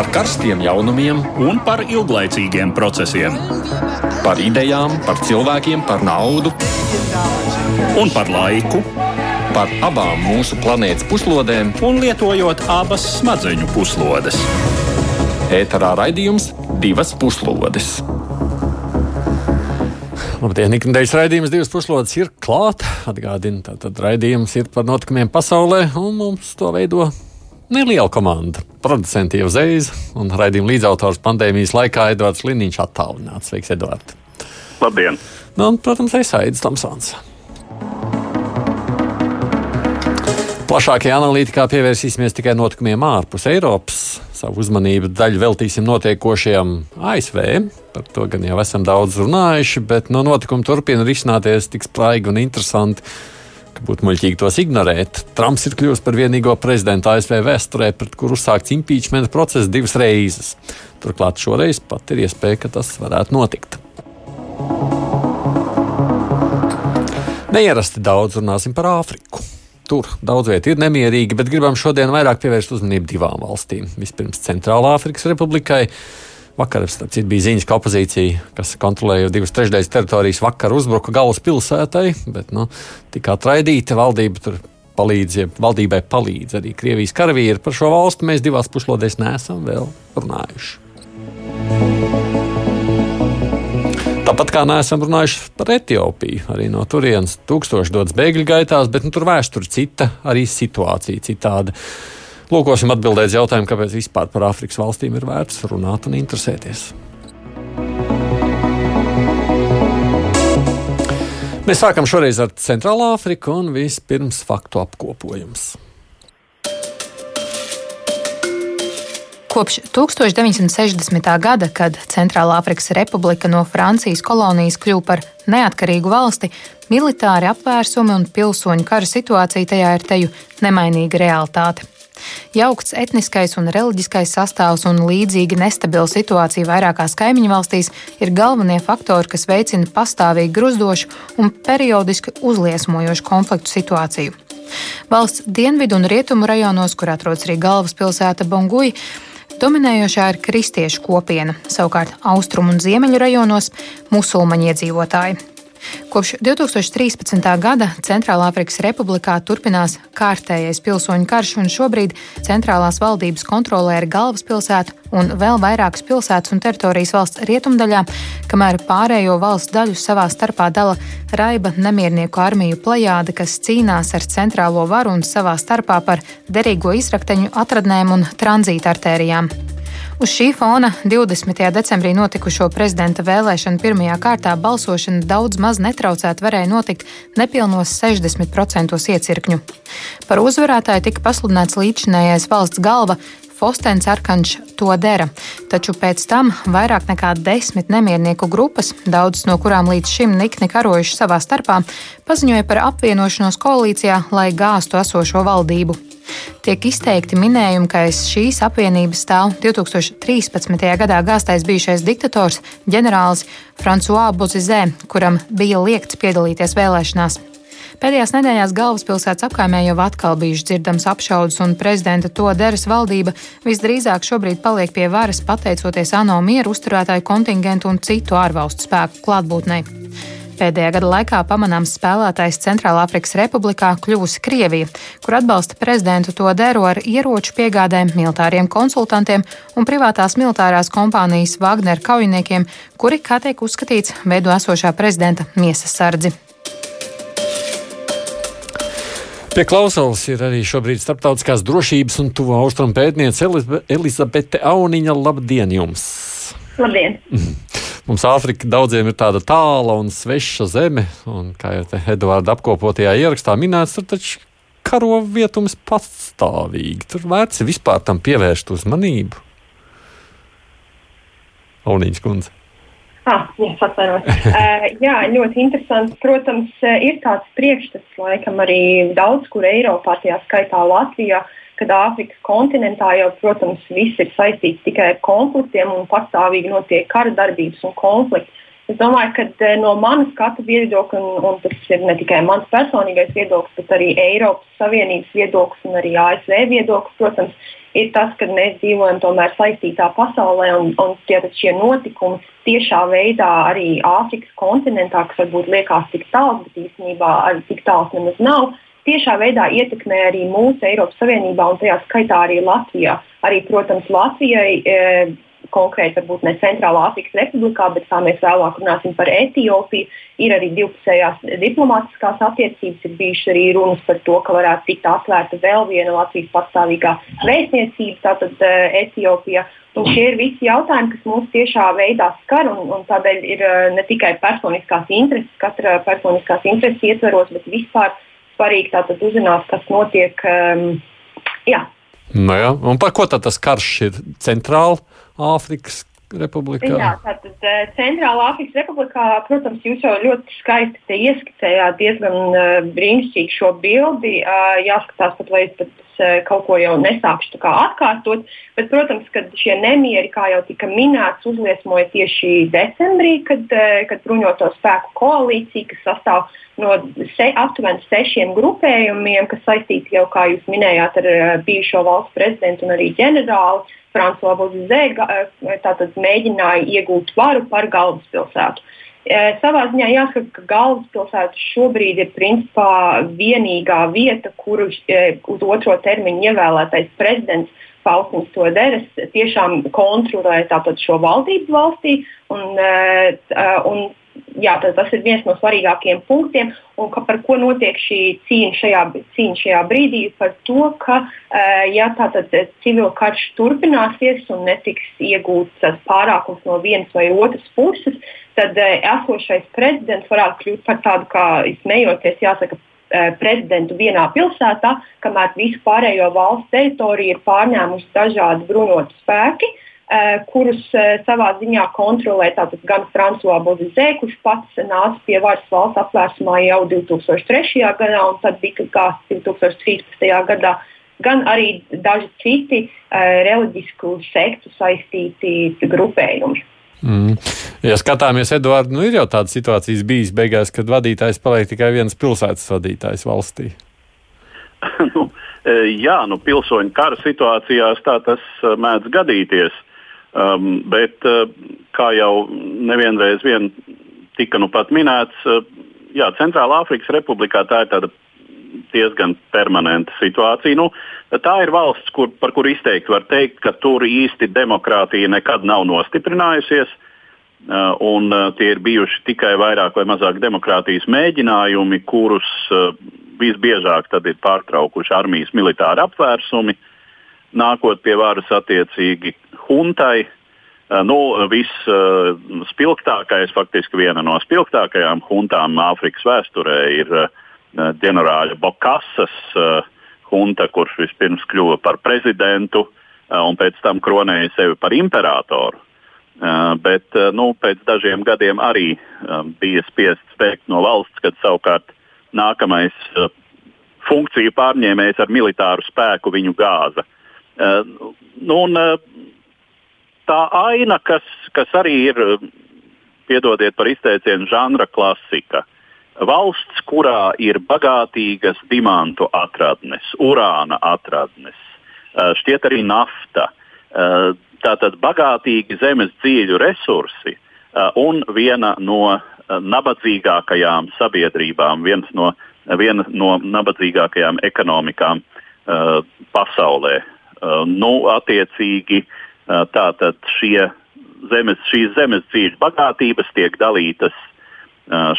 par karstiem jaunumiem un par ilglaicīgiem procesiem. Par idejām, par cilvēkiem, par naudu un par laiku. Par abām mūsu planētas puslodēm, un lietojot abas smadzeņu puslodes. ēterā raidījums divas puslodes. Labdien, ikdienas raidījums divas puslodes ir klāta. Atgādina, tātad raidījums ir par notikumiem pasaulē, un mums to veido neliela komanda. Producenti jau Zeiza un raidījuma līdzautors pandēmijas laikā Edvards Liniņš attālināts. Sveiks, Edvards! Labdien! Nu, un, protams, es Aidis Tomsons. Plašākajā analītikā pievērsīsimies tikai notikumiem ārpus Eiropas. Savu uzmanību daļu veltīsim notiekošajam ASV. Par to gan jau esam daudz runājuši, bet no notikuma turpina risināties tik spraigi un interesanti, ka būtu muļķīgi tos ignorēt. Trumps ir kļuvis par vienīgo prezidentu ASV vēsturē, pret kuru uzsākts impeachment process divas reizes. Turklāt šoreiz pat ir iespēja, ka tas varētu notikt. Neierasti daudz runāsim par Āfriku. Tur daudz vieta ir nemierīga, bet gribam šodien vairāk pievērst uzmanību divām valstīm. Vispirms Centrālā Afrikas Republikai. Vakar, citu, bija ziņas, ka opozīcija, kas kontrolēja divas trešdaļas teritorijas, vakar uzbruka galvaspilsētai, bet nu, tika atraidīta valdība tur. Palīdz, ja valdībai palīdz arī Krievijas karavīri. Par šo valsti mēs divās puslodēs neesam vēl runājuši. Tāpat kā neesam runājuši par Etiopiju, arī no turienes tūkstoši dodas bēgļu gaitās, bet nu, tur vēsture cita, arī situācija citāda. Lūkosim atbildēt jautājumu, kāpēc vispār par Āfrikas valstīm ir vērts runāt un interesēties. Mēs sākam šoreiz ar Centrālā Afriku un vispirms faktu apkopojums. Kopš 1960. gada, kad Centrālā Afrikas Republika no Francijas kolonijas kļuva par neatkarīgu valsti, militāri apvērsumi un pilsoņu kara situācija tajā ir teju nemainīga realitāte. Jaukts etniskais un reliģiskais sastāvs un līdzīgi nestabila situācija vairākās kaimiņu valstīs ir galvenie faktori, kas veicina pastāvīgi gruzdošu un periodiski uzliesmojošu konfliktu situāciju. Valsts dienvidu un rietumu rajonos, kur atrodas arī galvaspilsēta Bonguja, Dominējošā ir kristiešu kopiena, savukārt austrumu un ziemeļu rajonos - musulmaņu iedzīvotāji. Kopš 2013. gada Centrālāfrikas Republikā turpinās kārtējais pilsoņu karš, un šobrīd centrālās valdības kontrolē ir galvaspilsēta un vēl vairākas pilsētas un teritorijas valsts rietumdaļā, kamēr pārējo valsts daļu savā starpā dala raiba nemiernieku armiju plejāde, kas cīnās ar centrālo varu un savā starpā par derīgo izrakteņu atradnēm un tranzīta artērijām. Uz šī fona 20. decembrī notikušo prezidenta vēlēšanu pirmajā kārtā balsošana daudz maz netraucēti varēja notikt nepilnos 60% iecirkņu. Par uzvarētāju tika pasludināts līdzinājais valsts galva Fostens Arkančs to dera, taču pēc tam vairāk nekā desmit nemiernieku grupas, daudzas no kurām līdz šim nikni karojuši savā starpā, paziņoja par apvienošanos koalīcijā, lai gāstu esošo valdību. Tiek izteikti minējumi, ka aiz šīs apvienības stāv 2013. gadā gāztais bijušais diktators ģenerālis François Bozizē, kuram bija liekts piedalīties vēlēšanās. Pēdējās nedēļās galvaspilsētas apkaimē jau atkal bijušas dzirdams apšaudas, un prezidenta Toderas valdība visdrīzāk šobrīd paliek pie varas pateicoties ANO mieru uzturētāju kontingentu un citu ārvalstu spēku klātbūtnei. Pēdējā gada laikā pamanāms spēlētājs Centrālāfrikas Republikā kļuvusi Krievija, kur atbalsta prezidentu to deru ar ieroču piegādēm, militāriem konsultantiem un privātās militārās kompānijas Wagner kaujiniekiem, kuri, kā tiek uzskatīts, veido esošā prezidenta miesas sardzi. Pie klausulas ir arī šobrīd starptautiskās drošības un tuvo austrumu pētniece Elizabete Auniņa. Labdien jums! Labdien! Mums Āfrika daudziem ir tāda tāla un sveša zeme, un kā jau te Edvards apkopotajā ierakstā minēts, tur taču karo vietums pastāvīgi. Tur vērts vispār tam pievērst uzmanību. Auniņas kundze. Ah, jā, uh, jā, ļoti interesanti. Protams, ir tāds priekšstats, laikam arī daudz kur Eiropā, tajā skaitā Latvijā, uh, kad Āfrikas kontinentā jau, protams, viss ir saistīts tikai ar konfliktiem un pastāvīgi notiek kara darbības un konflikti. Es domāju, ka eh, no manas skatu viedokļa, un, un tas ir ne tikai mans personīgais viedoklis, bet arī Eiropas Savienības viedoklis un arī ASV viedoklis, protams, ir tas, ka mēs dzīvojam tomēr saistītā pasaulē un, un tie, šie notikumi tiešā veidā arī Āfrikas kontinentā, kas varbūt liekas tik tāls, bet īstenībā tik tāls nemaz nav. Tiešā veidā ietekmē arī mūsu Eiropas Savienībā un tajā skaitā arī Latvijā. Arī, protams, Latvijai e, konkrēti varbūt ne Centrālā Afrikas Republikā, bet kā mēs vēlāk runāsim par Etiopiju, ir arī divpusējās diplomātiskās attiecības. Ir bijušas arī runas par to, ka varētu tikt atvērta vēl viena Latvijas pastāvīgā vēstniecība, tātad uh, Etiopija. Un šie ir visi jautājumi, kas mūs tiešā veidā skar, un, un tādēļ ir uh, ne tikai personiskās intereses, katra personiskās intereses ietveros, bet vispār svarīgi tātad uzzināt, kas notiek. Um, jā. Nu jā. Un par ko tad tas karš ir centrāli? Āfrikas Republikā? Jā, tātad eh, Centrālā Afrikas Republikā, protams, jūs jau ļoti skaisti ieskicējāt diezgan uh, brīnišķīgi šo bildi. Uh, jāskatās pat, es pat kaut ko jau nesākšu atkārtot. Bet, protams, kad šie nemieri, kā jau tika minēts, uzliesmoja tieši decembrī, kad, uh, kad bruņoto spēku koalīcija, kas sastāv no se, aptuveni sešiem grupējumiem, kas saistīti jau, kā jūs minējāt, ar uh, bijušo valsts prezidentu un arī ģenerāli Frančiska Bozē eh, mēģināja iegūt varu par galvaspilsētu. Eh, savā ziņā jāsaka, ka galvaspilsēta šobrīd ir principā vienīgā vieta, kuru eh, uz otro termiņu ievēlētais prezidents Faustins Toderes tiešām kontrolē šo valdību valstī. Un, un jā, tas, tas ir viens no svarīgākajiem punktiem. Un ka, par ko notiek šī cīņa šajā, cīņa šajā brīdī? Par to, ka ja tātad civil karš turpināsies un netiks iegūts pārākums no vienas vai otras puses, tad esošais prezidents varētu kļūt par tādu, kā izsmejoties, jāsaka, prezidentu vienā pilsētā, kamēr visu pārējo valsts teritoriju ir pārņēmusi dažādi bruņoti spēki. Uh, Eh, kurus eh, savā ziņā kontrolē gan Frančiskā Bozizē, kurš pats nāca pie varas valsts apvērsumā jau 2003. gadā un tad bija gāzts 2013. gadā, gan arī daži citi uh, reliģisku sektu saistīti grupējumi. Mm. Ja skatāmies, Edvards, nu ir jau tāda situācija bijis beigās, kad vadītājs paliek tikai viens pilsētas vadītājs valstī. nu, jā, nu, pilsoņu kara situācijās tā tas mēdz gadīties. Um, bet, uh, kā jau nevienreiz vien tika nu pat minēts, uh, jā, Centrālā Afrikas Republikā tā ir tāda diezgan permanenta situācija. Nu, tā ir valsts, kur, par kuru izteikti var teikt, ka tur īsti demokrātija nekad nav nostiprinājusies. Uh, un, tie ir bijuši tikai vairāk vai mazāk demokrātijas mēģinājumi, kurus visbiežāk ir pārtraukuši armijas militāri apvērsumi. Nākot pie varas attiecīgi huntai. Uh, nu, Visspilgtākais, uh, faktiski viena no spilgtākajām huntām Āfrikas vēsturē ir uh, ģenerāļa Bokasas hunta, kurš vispirms kļuva par prezidentu un pēc tam kronēja sevi par imperatoru. Bet nu, pēc dažiem gadiem arī bija spiests bēgt no valsts, kad savukārt nākamais funkciju pārņēmējs ar militāru spēku viņu gāza. Nu, un, tā aina, kas, kas arī ir, piedodiet par izteicienu, žanra klasika. Valsts, kurā ir bagātīgas dimantu atradnes, urāna atradnes, uh, šķiet arī nafta, tātad bagātīgi zemes dzīļu resursi un viena no nabadzīgākajām sabiedrībām, no, viena no nabadzīgākajām ekonomikām pasaulē. Uh, nu, attiecīgi uh, tātad šie zemes, šīs zemes dzīves bagātības tiek dalītas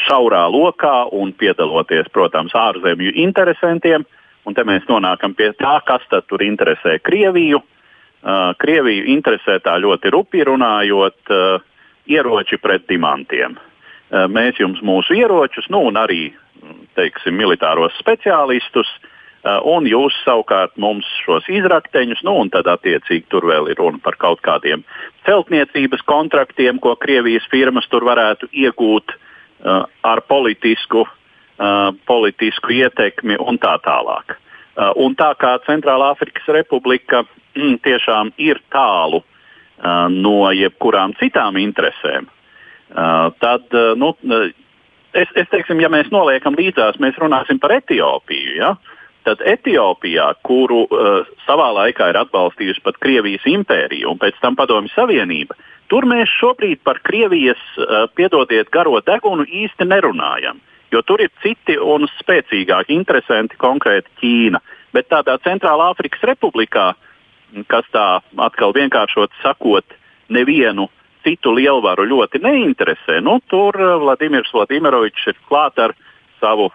šaurā lokā un piedaloties, protams, ārzemju interesantiem. Un te mēs nonākam pie tā, kas tad tur interesē Krieviju. Krieviju interesē tā ļoti rupi runājot ieroči pret dimantiem. Mēs jums mūsu ieročus, nu un arī teiksim, militāros speciālistus Uh, un jūs savukārt mums šos izrakteņus, nu, un tad attiecīgi tur vēl ir runa par kaut kādiem celtniecības kontraktiem, ko Krievijas firmas tur varētu iegūt uh, ar politisku, uh, politisku ietekmi un tā tālāk. Uh, un tā kā Centrālā Afrikas Republika mm, tiešām ir tālu uh, no jebkurām citām interesēm, uh, tad uh, nu, es, es teiksim, ja mēs noliekam līdzās, mēs runāsim par Etiopiju. Ja? Uh, tad Etiopijā, kuru uh, savā laikā ir atbalstījusi pat Krievijas impērija un pēc tam Padomju Savienība, tur mēs šobrīd par Krievijas, uh, piedodiet, garo degunu īsti nerunājam. Jo tur ir citi un spēcīgāki interesanti, konkrēti Ķīna. Bet tādā Centrālā Afrikas Republikā, kas tā atkal vienkāršot sakot, nevienu citu lielvaru ļoti neinteresē, nu, tur Vladimirs Vladimirovičs ir klāt ar savu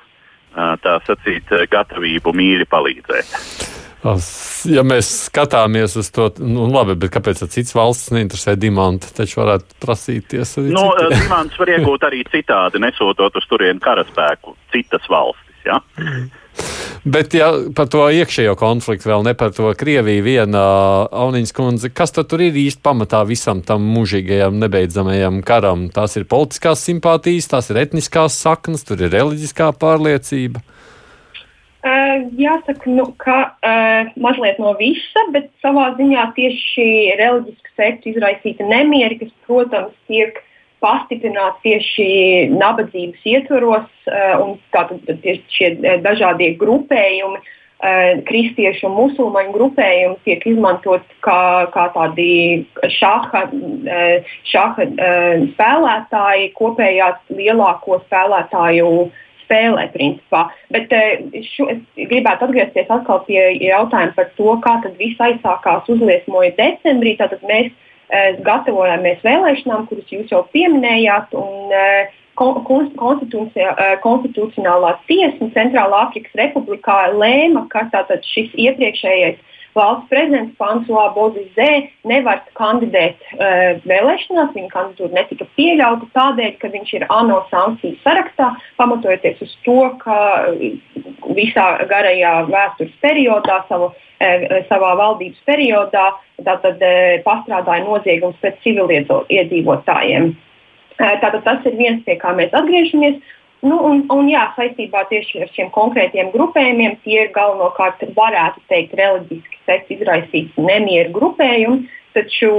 tā sacīt, gatavību mīri palīdzēt. Ja mēs skatāmies uz to, nu, labi, bet kāpēc citas valsts neinteresē dimantu? Taču varētu prasīties arī. No, nu, dimants var iegūt arī citādi, nesūtot uz turieni karaspēku citas valstis. Ja? Mm. Bet ja par to iekšējo konfliktu vēl ne par to Krieviju viena Auniņas kundze, kas tad tur ir īsti pamatā visam tam mūžīgajam, nebeidzamajam karam? Tās ir politiskās simpātijas, tās ir etniskās saknes, tur ir reliģiskā pārliecība. Uh, jāsaka, nu, ka uh, mazliet no visa, bet savā ziņā tieši reliģiska sekta izraisīta nemieri, kas, protams, tiek pastiprināt tieši nabadzības ietvaros, eh, un tātad tieši šie eh, dažādie grupējumi, eh, kristiešu un musulmaņu grupējumi tiek izmantot kā, kā tādi šaha, šaha spēlētāji, kopējā lielāko spēlētāju spēlē, principā. Bet šo, es gribētu atgriezties atkal pie jautājuma par to, kā tad viss aizsākās uzliesmoja decembrī. Tātad mēs gatavojamies vēlēšanām, kuras jūs jau pieminējāt. Un, eh, eh, konstitucionālā tiesa Centrālā Afrikas Republikā lēma, ka šis iepriekšējais valsts prezidents Fransuā Bozizē nevar kandidēt uh, vēlēšanās. Viņa kandidatūra netika pieļauta tādēļ, ka viņš ir ANO sankciju sarakstā, pamatojoties uz to, ka visā garajā vēstures periodā savu E, savā valdības periodā tātad, e, pastrādāja noziegums pret civiliedzīvotājiem. E, tātad tas ir viens, pie kā mēs atgriežamies. Nu, un, un jā, saistībā tieši ar šiem konkrētiem grupējumiem tie ir galvenokārt, varētu teikt, reliģiski sekts izraisīts nemieru grupējumi, taču,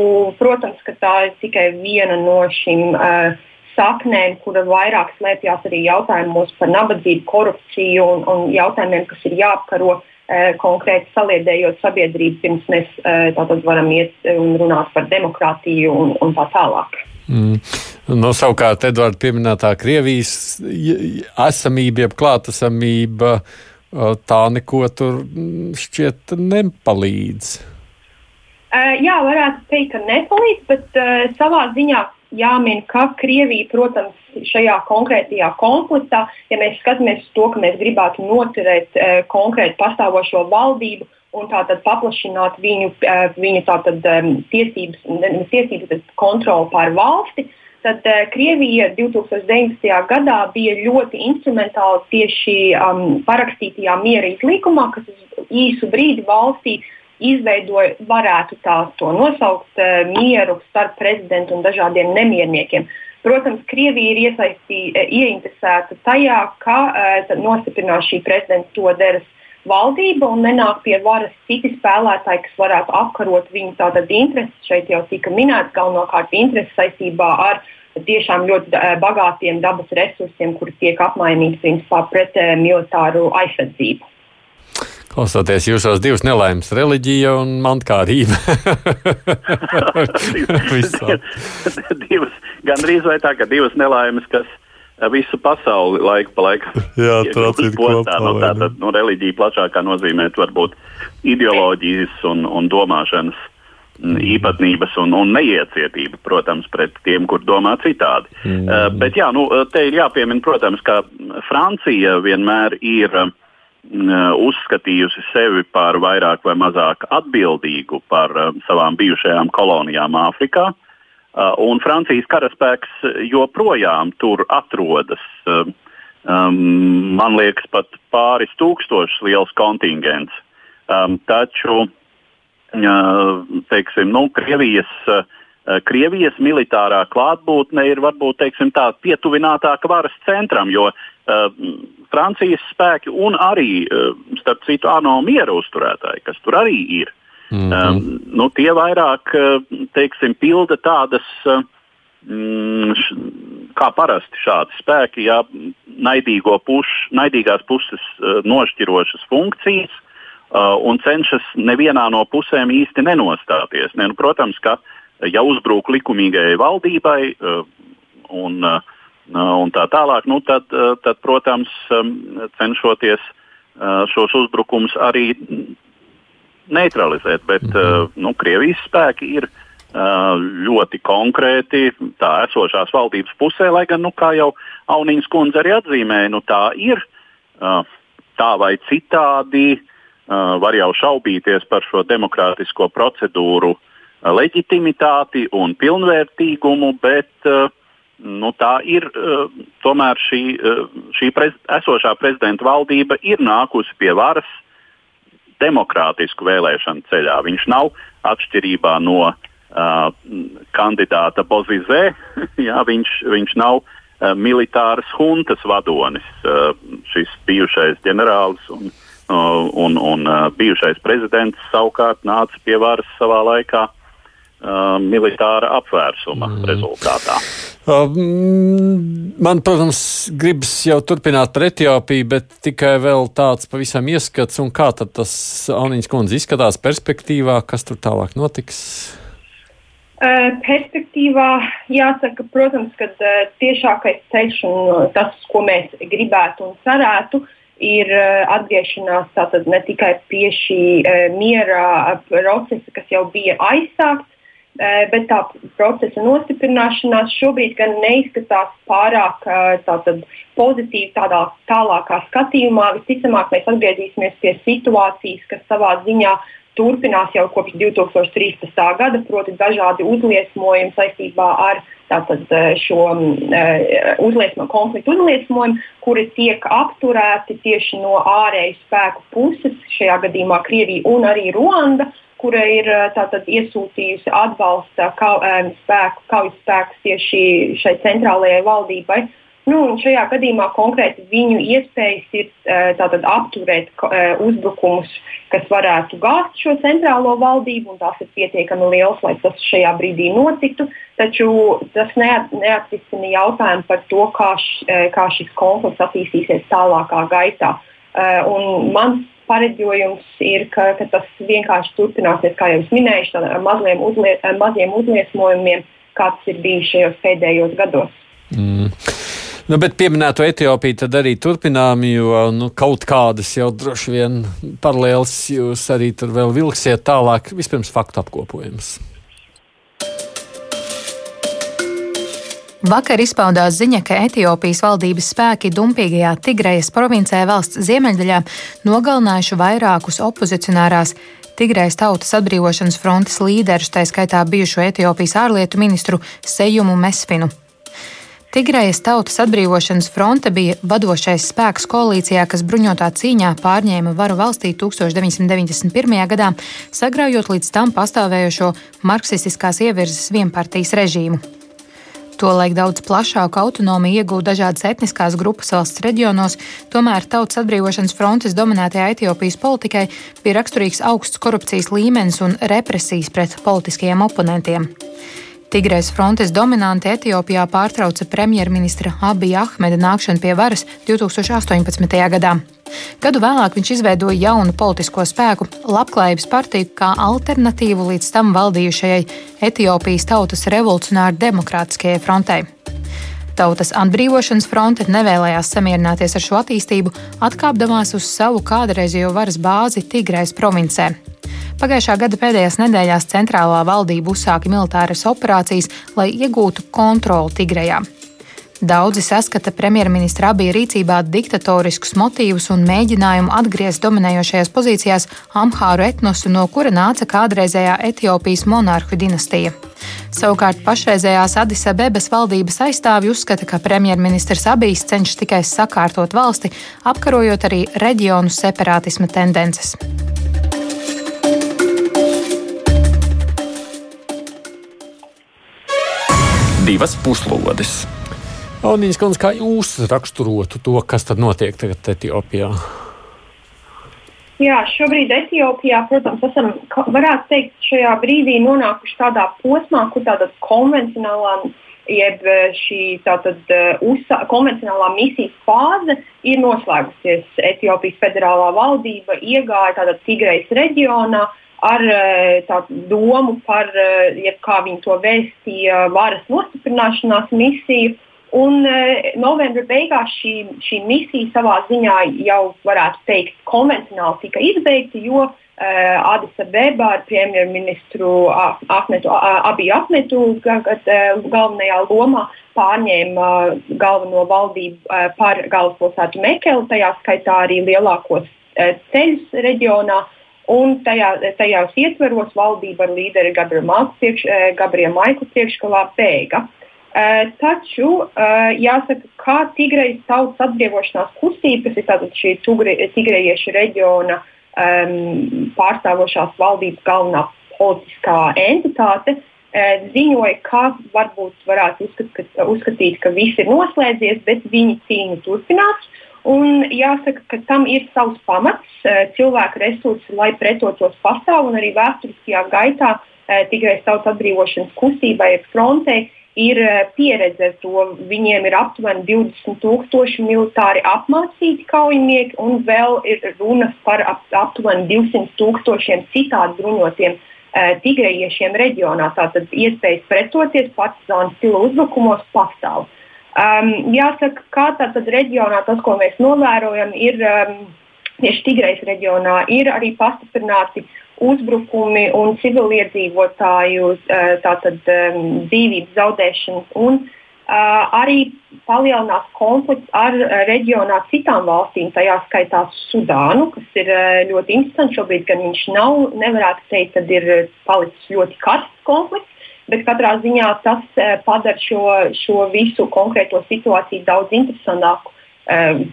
protams, ka tā ir tikai viena no šīm uh, saknēm, kura vairāk slēpjas arī jautājumos par nabadzību, korupciju un, un jautājumiem, kas ir jāapkaro uh, Eh, konkrēti saliedējot sabiedrību, pirms mēs eh, tātad varam iet un runāt par demokrātiju un, un tā tālāk. Mm. No, savukārt, Edvards pieminētā Krievijas esamība, jeb klātesamība, tā neko tur mm, šķiet nepalīdz. Jā, varētu teikt, ka nepalīdz, bet savā ziņā jāmin, ka Krievija, protams, šajā konkrētajā konfliktā, ja mēs skatāmies uz to, ka mēs gribētu noturēt e, konkrēti pastāvošo valdību un tātad paplašināt viņu, e, viņu tātad, e, tiesības, tiesības kontroli pār valsti, tad e, Krievija 2019. gadā bija ļoti instrumentāla tieši um, parakstītajā miera izlīkumā, kas uz īsu brīdi valstī izveidoja, varētu tā to nosaukt, uh, mieru starp prezidentu un dažādiem nemierniekiem. Protams, Krievija ir iesaistīta, ieinteresēta tajā, ka uh, nostiprinās šī prezidenta Toderas valdība un nenāk pie varas citi spēlētāji, kas varētu apkarot viņu tātad intereses. Šeit jau tika minēts galvenokārt intereses saistībā ar tiešām ļoti uh, bagātiem dabas resursiem, kuri tiek apmainīti principā pret militāru aizsardzību. Klausoties jūsos divas nelaimes, reliģija un mantkārība. divas, gan drīz vai tā, ka divas nelaimes, kas eh, visu pasauli laiku pa laikam Jā, tracīt kopā. Nu, tā tad nu, reliģija plašākā nozīmē varbūt ideoloģijas un, un domāšanas mm. īpatnības un, un neiecietība, protams, pret tiem, kur domā citādi. Mm. Uh, bet jā, nu, te ir jāpiemina, protams, ka Francija vienmēr ir uh, uzskatījusi sevi par vairāk vai mazāk atbildīgu par um, savām bijušajām kolonijām Āfrikā. Uh, un Francijas karaspēks joprojām tur atrodas. Um, man liekas, pat pāris tūkstošus liels kontingents. Um, taču teiksim, nu, Krievijas, Krievijas militārā klātbūtne ir varbūt teiksim, tā pietuvinātāka varas centram, jo Francijas spēki un arī, eh, starp citu, ANO miera uzturētāji, kas tur arī ir. Mm -hmm. um, nu, tie vairāk, eh, teiksim, pilda tādas, mm, kā parasti šādi spēki, ja puš, naidīgās puses nošķirošas funkcijas uh, un cenšas nevienā no pusēm īsti nenostāties. Ne, nu, protams, ka ja uzbruk likumīgajai valdībai uh, un, uh, un tā tālāk, nu, tad, uh, tad, protams, cenšoties uh, šos uzbrukumus arī neutralizēt. Bet uh, nu, Krievijas spēki ir uh, ļoti konkrēti tā esošās valdības pusē, lai gan, nu, kā jau Aunīnas kundze arī atzīmēja, nu, tā ir tā vai citādi. Var jau šaubīties par šo demokrātisko procedūru leģitimitāti un pilnvērtīgumu, bet nu, tā ir tomēr šī, šī prez, esošā prezidenta valdība ir nākusi pie varas demokrātisku vēlēšanu ceļā. Viņš nav atšķirībā no uh, uh, kandidāta Bozizē. jā, viņš, viņš nav uh, militāras huntas vadonis. Uh, šis bijušais ģenerālis un, uh, un, un uh, bijušais prezidents savukārt nāca pie varas savā laikā. Uh, militāra apvērsuma mm. rezultātā. Um, man, protams, gribas jau turpināt par Etiopiju, bet tikai vēl tāds pavisam ieskats, un kā tas Auniņas kundze izskatās perspektīvā, kas tur tālāk notiks. Perspektīvā jāsaka, protams, ka tiešākais ceļš un tas, ko mēs gribētu un cerētu, ir atgriešanās tātad ne tikai pie šī miera procesa, kas jau bija aizsākts, bet tā procesa nostiprināšanās šobrīd gan neizskatās pārāk tātad, pozitīvi tādā tālākā skatījumā. Visticamāk, mēs atgriezīsimies pie situācijas, kas savā ziņā turpinās jau kopš 2013. gada, proti, dažādi uzliesmojumi saistībā ar tātad, eh, šo uh, uzliesmo, konfliktu uzliesmojumu, kuri tiek apturēti tieši no ārēju spēku puses, šajā gadījumā Krievija un arī Ruanda, kura ir eh, tātad, iesūtījusi atbalsta kau, um, spēku, kaujas spēkus tieši šai centrālajai valdībai. Nu, šajā gadījumā konkrēti viņu iespējas ir tātad, apturēt uzbrukumus, kas varētu gāzt šo centrālo valdību, un tās ir pietiekami liels, lai tas šajā brīdī notiktu. Taču tas neatrisina jautājumu par to, kā, š, kā šis konflikts attīstīsies tālākā gaitā. Un mans pareģojums ir, ka, ka tas vienkārši turpināsies, kā jau minēju, ar maziem, uzlie, maziem uzliesmojumiem, kāds ir bijis šajos pēdējos gados. Mm. Nu, bet pieminēto Etiopiju tad arī turpinām, jo nu, kaut kādas jau droši vien paralēlas jūs arī tur vēl vilksiet tālāk. Vispirms faktu apkopojums. Vakar izpaudās ziņa, ka Etiopijas valdības spēki dumpīgajā Tigrejas provincē valsts ziemeļdaļā nogalinājuši vairākus opozicionārās Tigrejas tautas atbrīvošanas frontes līderus, tā skaitā bijušo Etiopijas ārlietu ministru Sejumu Mesfinu. Tigrejas Tautas atbrīvošanas fronte bija vadošais spēks koalīcijā, kas bruņotā cīņā pārņēma varu valstī 1991. gadā, sagraujot līdz tam pastāvējošo marksistiskās ievirzes vienpartijas režīmu. Tolaik daudz plašāku autonomiju iegūta dažādas etniskās grupas valsts reģionos, tomēr Tautas atbrīvošanas frontes dominētajā Etiopijas politikai bija raksturīgs augsts korupcijas līmenis un represijas pret politiskajiem oponentiem. Tigrais frontes dominanti Etiopijā pārtrauca premjerministra Abija Ahmeda nākšanu pie varas 2018. gadā. Gadu vēlāk viņš izveidoja jaunu politisko spēku, Labklājības partiju, kā alternatīvu līdz tam valdījušajai Etiopijas Tautas revolucionāru demokrātiskajai frontei. Tautas atbrīvošanas fronte nevēlējās samierināties ar šo attīstību, atkāpdamās uz savu kādreizējo varas bāzi Tigrais provincē. Pagājušā gada pēdējās nedēļās centrālā valdība uzsāka militāras operācijas, lai iegūtu kontroli Tigrejā. Daudzi saskata premjerministra abija rīcībā diktatoriskus motīvus un mēģinājumu atgriezt dominējošajās pozīcijās Amhāru etnosu, no kura nāca kādreizējā Etiopijas monarhu dinastija. Savukārt pašreizējās Adisa Bebes valdības aizstāvji uzskata, ka premjerministrs Abijs cenšas tikai sakārtot valsti, apkarojot arī reģionu separātisma tendences. divas puslodes. Aunīņas kundze, kā jūs raksturotu to, kas tad notiek tagad Etiopijā? Jā, šobrīd Etiopijā, protams, esam, varētu teikt, šajā brīdī nonākuši tādā posmā, kur tāda konvencionālā, jeb šī tātad eh, uzsā, konvencionālā misijas fāze ir noslēgusies. Etiopijas federālā valdība iegāja tādā Tigrejas reģionā ar eh, tādu domu par, jeb kā viņi to vēstīja, varas nostiprināšanās misiju. Un e, novembra beigās šī, šī misija savā ziņā jau varētu teikt konvencionāli tika izbeigta, jo uh, Adisa Beba ar premjerministru Ahmetu, Abiju Ahmetu kad, uh, galvenajā lomā pārņēma galveno valdību par galvaspilsētu Mekeli, tajā skaitā arī lielākos ceļus reģionā. Un tajā, tajās ietveros valdība ar līderi Gabrielu Maiku priekšgalā beiga. Uh, taču uh, jāsaka, ka Tigrejas tautas atbrīvošanās kustība, kas ir šī tigrejiešu reģiona um, pārstāvošās valdības galvenā politiskā entitāte, uh, ziņoja, ka varbūt varētu uzskat, ka, uzskatīt, ka viss ir noslēdzies, bet viņi cīņu turpinās. Un jāsaka, ka tam ir savs pamats, cilvēku resursi, lai pretotos pastāv, un arī vēsturiskajā gaitā Tigrejas tautas atbrīvošanas kustībai, frontei ir eh, pieredze ar to. Viņiem ir aptuveni 20,000 militāri apmācīti kaujinieki, un vēl ir runas par ap, aptuveni 200,000 citādi bruņotiem uh, tigrejiešiem reģionā. Tātad iespējas pretoties partizānu stila uzbrukumos pastāv. Um, jāsaka, kā tātad reģionā tas, ko mēs novērojam, ir um, tieši Tigrejas reģionā, ir arī pastiprināti uzbrukumi un civiliedzīvotāju eh, tātad, dzīvības zaudēšanas. Un, Uh, arī palielinās konflikts ar uh, reģionā citām valstīm, tajā skaitā Sudānu, kas ir ļoti interesants. Šobrīd gan viņš nav, nevarētu teikt, ka ir palicis ļoti karsts konflikts, bet katrā ziņā tas padara šo, šo visu konkrēto situāciju daudz interesantāku.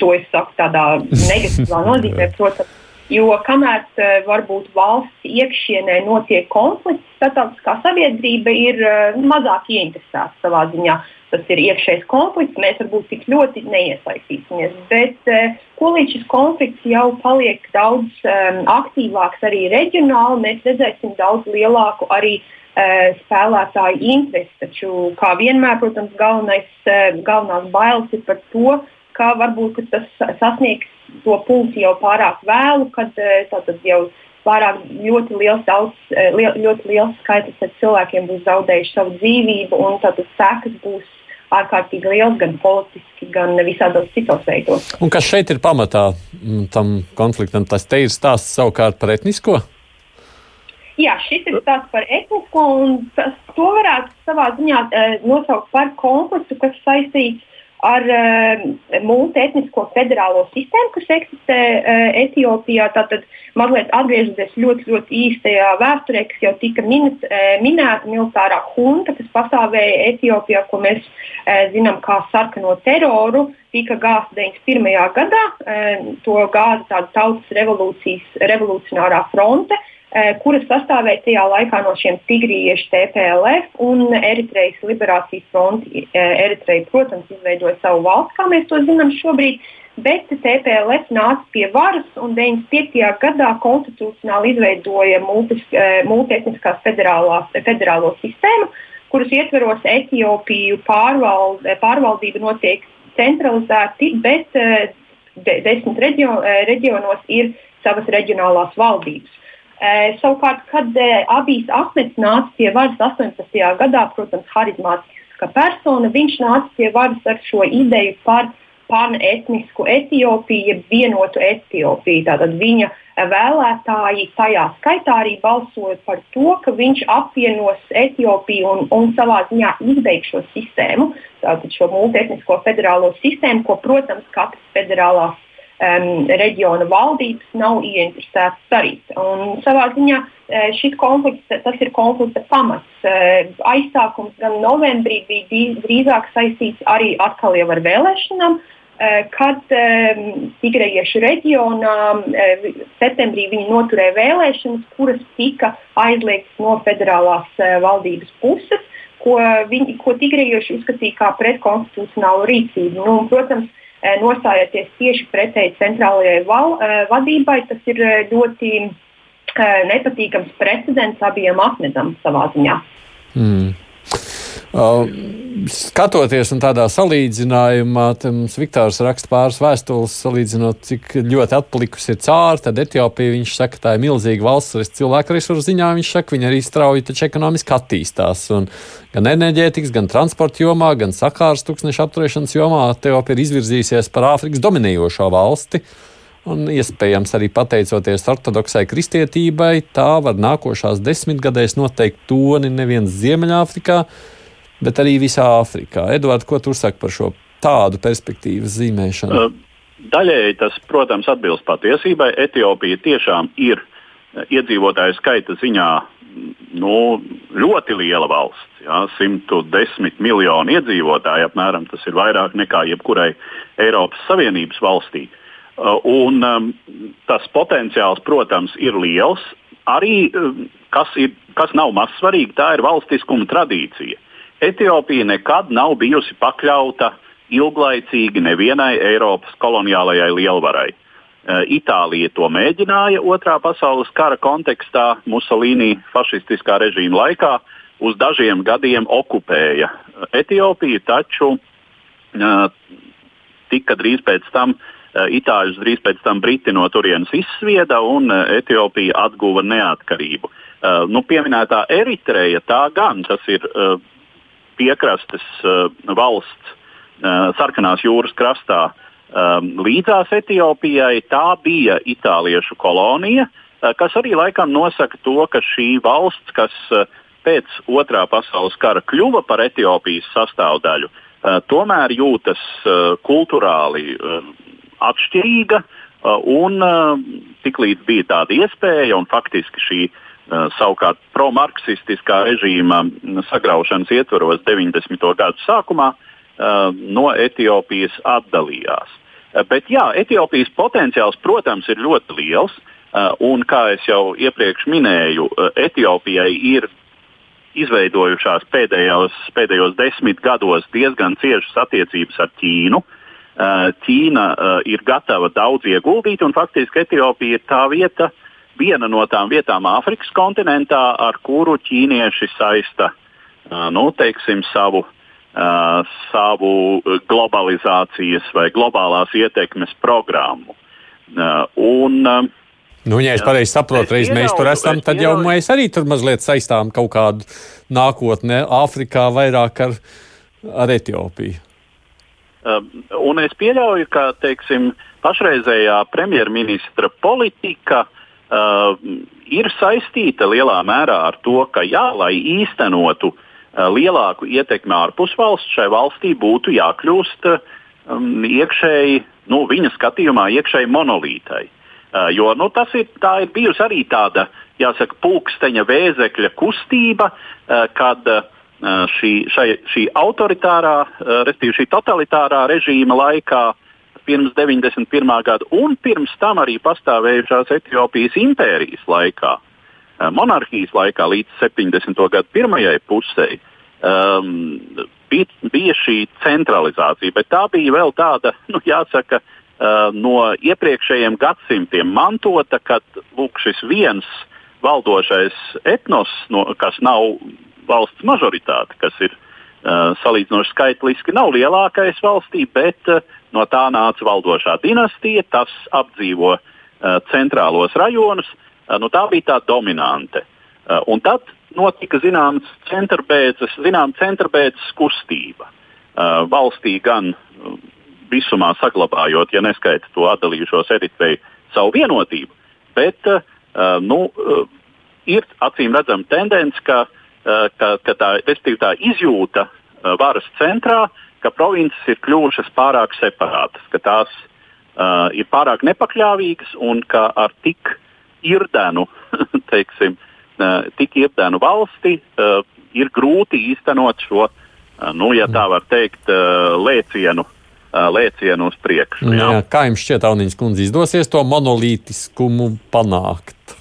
To es saku tādā negatīvā nozīmē, protams Jo kamēr uh, varbūt valsts iekšienē notiek konflikts, starptautiskā sabiedrība ir uh, mazāk ieinteresēta savā ziņā. Tas ir iekšējs konflikts, mēs varbūt tik ļoti neiesaistīsimies. Bet uh, ko līdz šis konflikts jau paliek daudz um, aktīvāks arī reģionāli, mēs redzēsim daudz lielāku arī uh, spēlētāju interesi. Taču, kā vienmēr, protams, galvenais, uh, galvenās bailes ir par to, ka varbūt tas sasniegs to punktu jau pārāk vēlu, kad eh, tātad jau pārāk ļoti liels, daudz, eh, liel, ļoti liels skaits cilvēkiem būs zaudējuši savu dzīvību, un tātad sekas būs ārkārtīgi liels gan politiski, gan visādos citos veidos. Un kas šeit ir pamatā mm, tam konfliktam? Tas te ir stāsts savukārt par etnisko? Jā, šis ir stāsts par etnisko, un tas, to varētu savā ziņā e, nosaukt par konfliktu, kas saistīts ar uh, multietnisko federālo sistēmu, kas eksistē uh, Etiopijā. Tātad, mazliet atgriežoties ļoti, ļoti īstajā vēsturē, kas jau tika minēt, uh, minēta militārā hunta, kas pastāvēja Etiopijā, ko mēs uh, zinām kā sarkano teroru, tika gāzta 91. gadā. Uh, to gāza tāda tautas revolūcijas, revolucionārā fronte. Uh, Eh, kuras sastāvēja tajā laikā no šiem tigriešu TPLF un Eritrejas liberācijas fronti. Eh, Eritreja, protams, izveidoja savu valsti, kā mēs to zinām šobrīd, bet TPLF nāca pie varas un 95. gadā konstitucionāli izveidoja eh, multietniskās federālo sistēmu, kuras ietveros Etiopiju pārvald, pārvaldība notiek centralizēti, bet de, desmit reģio, reģionos ir savas reģionālās valdības. Savukārt, kad Abijs Ahmets nāca pie varas 18. gadā, protams, harizmātiska persona, viņš nāca pie varas ar šo ideju par panetnisku Etiopiju, vienotu Etiopiju. Tātad viņa vēlētāji tajā skaitā arī balsoja par to, ka viņš apvienos Etiopiju un, un savā ziņā izbeigš šo sistēmu, tātad šo multietnisko federālo sistēmu, ko, protams, katrs federālās um, reģiona valdības nav ieinteresētas darīt. Un savā ziņā e, šis konflikts, ir konflikta pamats. E, aizsākums gan novembrī bija drīzāk saistīts arī atkal ar vēlēšanām. E, kad Tigrejiešu reģionā septembrī viņi noturēja vēlēšanas, kuras tika aizliegtas no federālās valdības puses, ko, viņi, ko Tigrejieši uzskatīja par pretkonstitucionālu rīcību. Nu, protams, nostājieties tieši pretēji centrālajai val, vadībai, tas ir ļoti nepatīkams precedents abiem apmedam savā ziņā. Mm. Uh, skatoties un tādā salīdzinājumā, mums Viktors raksta pāris vēstules, salīdzinot, cik ļoti atpalikusi ir cāra, tad Etiopija, viņš saka, tā ir milzīga valsts, arī cilvēku resursu ziņā, viņš saka, viņa arī strauji taču ekonomiski attīstās. Un gan enerģētikas, gan transporta jomā, gan sakārs tūkstneša apturēšanas jomā Etiopija ir izvirzījusies par Āfrikas dominējošo valsti. Un iespējams arī pateicoties ortodoksai kristietībai, tā var nākošās desmitgadēs noteikt toni neviens Ziemeļāfrikā, bet arī visā Āfrikā. Edvards, ko tu saki par šo tādu perspektīvu zīmēšanu? Daļēji tas, protams, atbilst patiesībai. Etiopija tiešām ir iedzīvotāju skaita ziņā nu, ļoti liela valsts. Jā, 110 miljoni iedzīvotāji apmēram tas ir vairāk nekā jebkurai Eiropas Savienības valstī. Un um, tas potenciāls, protams, ir liels. Arī um, kas, ir, kas nav maz svarīgi, tā ir valstiskuma tradīcija. Etiopija nekad nav bijusi pakļauta ilglaicīgi nevienai Eiropas koloniālajai lielvarai. Eh, Itālija to mēģināja Otrā pasaules kara kontekstā, Musolīni fašistiskā režīma laikā, uz dažiem gadiem okupēja Etiopiju, taču uh, tika drīz pēc tam Itāļus, drīz pēc tam Briti no turienes izsvieda un Etiopija atguva neatkarību. Nu, pieminētā Eritreja tā gan tas ir piekrastes uh, valsts uh, Sarkanās jūras krastā um, līdzās Etiopijai. Tā bija itāliešu kolonija, kas arī laikam nosaka to, ka šī valsts, kas pēc otrā pasaules kara kļuva par Etiopijas sastāvdaļu, tomēr jūtas kultūrāli atšķirīga. Un tiklīdz bija tāda iespēja, un faktiski šī uh, Eh, savukārt promarksistiskā režīma sagraušanas ietvaros 90. gadu sākumā eh, no Etiopijas atdalījās. Eh, bet jā, Etiopijas potenciāls, protams, ir ļoti liels. Un, kā jau iepriekš minēju, Etiopijai ir izveidojušās pēdējos, pēdējos desmit gados diezgan ciešas attiecības ar Ķīnu. Ķīna ir gatava daudz ieguldīt, un faktiski Etiopija ir tā vieta, uh, viena no tām vietām Āfrikas kontinentā, ar kuru ķīnieši saista nu, teiksim, savu, savu globalizācijas vai globālās ietekmes programmu. Un, Nu, ja es pareizi saprotu, reiz mēs tur esam, tad jau mēs arī tur mazliet saistām kaut kādu nākotnē, Āfrikā vairāk ar, ar Etiopiju. Un es pieļauju, ka teiksim, pašreizējā premjerministra politika uh, ir saistīta lielā mērā ar to, ka, jā, lai īstenotu uh, lielāku ietekmi ārpus valsts, šai valstī būtu jākļūst um, iekšēji, nu, viņa skatījumā, iekšēji monolītai. Uh, jo nu, tas ir, ir bijusi arī tāda, jāsaka, pulksteņa vēzekļa kustība, uh, kad uh, šī, šai, šī autoritārā, uh, respektīvi šī totalitārā režīma laikā pirms 91. gada un pirms tam arī pastāvējušās Etiopijas impērijas laikā, eh, monarhijas laikā līdz 70. gadu pirmajai pusē. Um, bija, bija šī centralizācija, bet tā bija vēl tāda, nu, jāsaka, uh, no iepriekšējiem gadsimtiem mantota, kad lūk, šis viens valdošais etnos, no, kas nav valsts mažoritāte, kas ir uh, salīdzinoši skaitliski, nav lielākais valstī, bet uh, No tā nāca valdošā dinastija, tas apdzīvo uh, centrālos rajonus. Uh, nu, tā bija tā dominante. Uh, un tad notika zināms centrbēdzes, zinām, centrbēdzes kustība. Uh, valstī gan uh, visumā saglabājot, ja neskaita to atdalījušos Eritreju, savu vienotību, bet uh, nu, uh, ir acīm redzama tendence, ka, uh, ka, ka tā, tā izjūta uh, varas centrā uh, ka provinces ir kļuvušas pārāk separātas, ka tās uh, ir pārāk nepakļāvīgas un ka ar tik irdenu, teiksim, uh, tik irdenu valsti uh, ir grūti īstenot šo, uh, nu, ja tā var teikt, uh, lēcienu. Uh, lēcienu uz priekšu. Jā. Jā, kā jums šķiet, Auniņas kundze, izdosies to monolītiskumu panākt?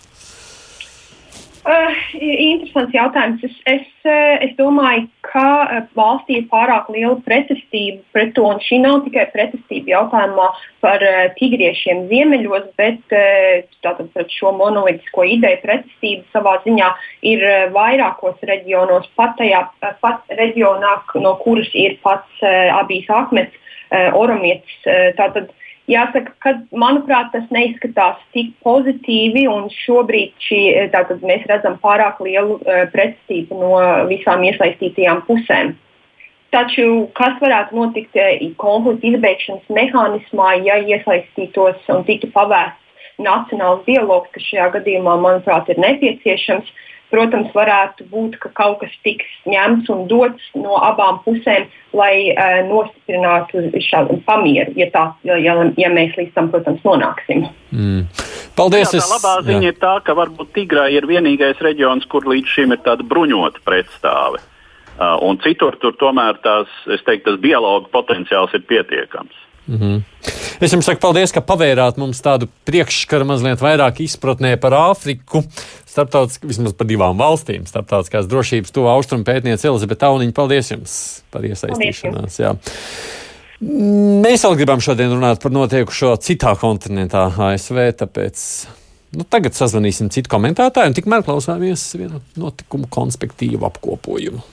Uh, interesants jautājums. Es, es, uh, es domāju, ka uh, valstī ir pārāk liela pretestība pret to. Šī nav tikai pretestība jautājumā par uh, tigriešiem ziemeļos, bet uh, tātad pret šo monolītisko ideju pretestība savā ziņā ir uh, vairākos reģionos, pat tajā pat reģionā, no kuras ir pats uh, Abijas Akmets, uh, Oromietis. Uh, tātad, Jāsaka, ka manuprāt, tas neizskatās tik pozitīvi, un šobrīd šī, mēs redzam pārāk lielu uh, pretestību no visām iesaistītajām pusēm. Taču kas varētu notikt uh, konflikta izbeigšanas mehānismā, ja iesaistītos un tiktu pavērsts nacionāls dialogs, kas šajā gadījumā, manuprāt, ir nepieciešams? Protams, varētu būt, ka kaut kas tiks ņemts un dots no abām pusēm, lai uh, nostiprinātu šādu pamieru, ja, tā, ja, ja mēs līdz tam, protams, nonāksim. Mm. Paldies! Jā, tā labā es, ziņa jā. ir tā, ka varbūt Tigrai ir vienīgais reģions, kur līdz šim ir tāda bruņota pretstāve. Uh, un citur tur tomēr tās, teiktu, tas dialogu potenciāls ir pietiekams. Mm -hmm. Es jums saku paldies, ka pavērāt mums tādu priekšskaru mazliet vairāk izpratnē par Āfriku, starptautiski, vismaz par divām valstīm, starptautiskās drošības to austrumu pētniece Elizabete Auniņa. Paldies jums par iesaistīšanās. Jā. Mēs vēl gribam šodien runāt par notiekušo citā kontinentā, ASV, tāpēc nu, tagad sazvanīsim citu komentētāju un tikmēr klausāmies vienu notikumu konspektīvu apkopojumu.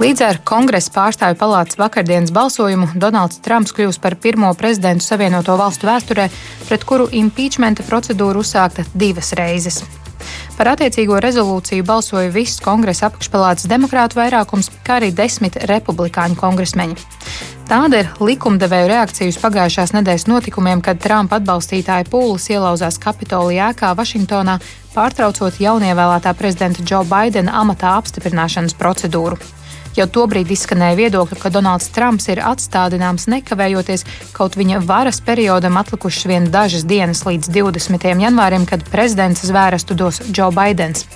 Līdz ar Kongresa pārstāvju palātas vakardienas balsojumu Donalds Trumps kļūs par pirmo prezidentu Savienoto valstu vēsturē, pret kuru impeachmenta procedūra uzsākta divas reizes. Par attiecīgo rezolūciju balsoja viss kongresa apakšpalātas demokrātu vairākums, kā arī desmit republikāņu kongresmeņi. Tāda ir likumdevēju reakcija uz pagājušās nedēļas notikumiem, kad Trumpa atbalstītāji pūlis ielauzās Kapitolija ēkā Vašingtonā, pārtraucot jaunievēlētā prezidenta Džo Baidena amatā apstiprināšanas procedūru. Jau tobrīd izskanēja viedokļi, ka Donalds Trumps ir atstādināms nekavējoties, kaut viņa varas periodam atlikušas vien dažas dienas līdz 20. janvārim, kad prezidents zvērestu dos Joe Bidenis.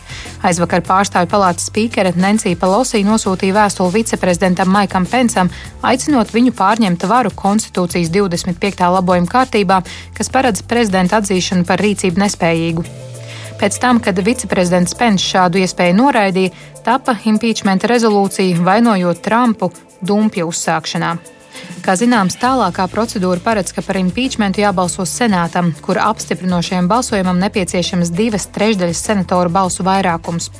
Aizvakar pārstāvju palātas spīkere Nancy Pelosi nosūtīja vēstuli viceprezidentam Maikam Pensam, aicinot viņu pārņemt varu konstitūcijas 25. labojuma kārtībā, kas paredz prezidenta atzīšanu par rīcību nespējīgu. Pēc tam, kad viceprezidents Pence šādu iespēju noraidīja, tapa impeachmenta rezolūcija vainojot Trumpu dumpju uzsākšanā. Kā zināms, tālākā procedūra paredz, ka par impeachmentu jābalso senātam, kur apstiprinošajam balsojumam nepieciešams divas trešdaļas senatoru balsu vairākums.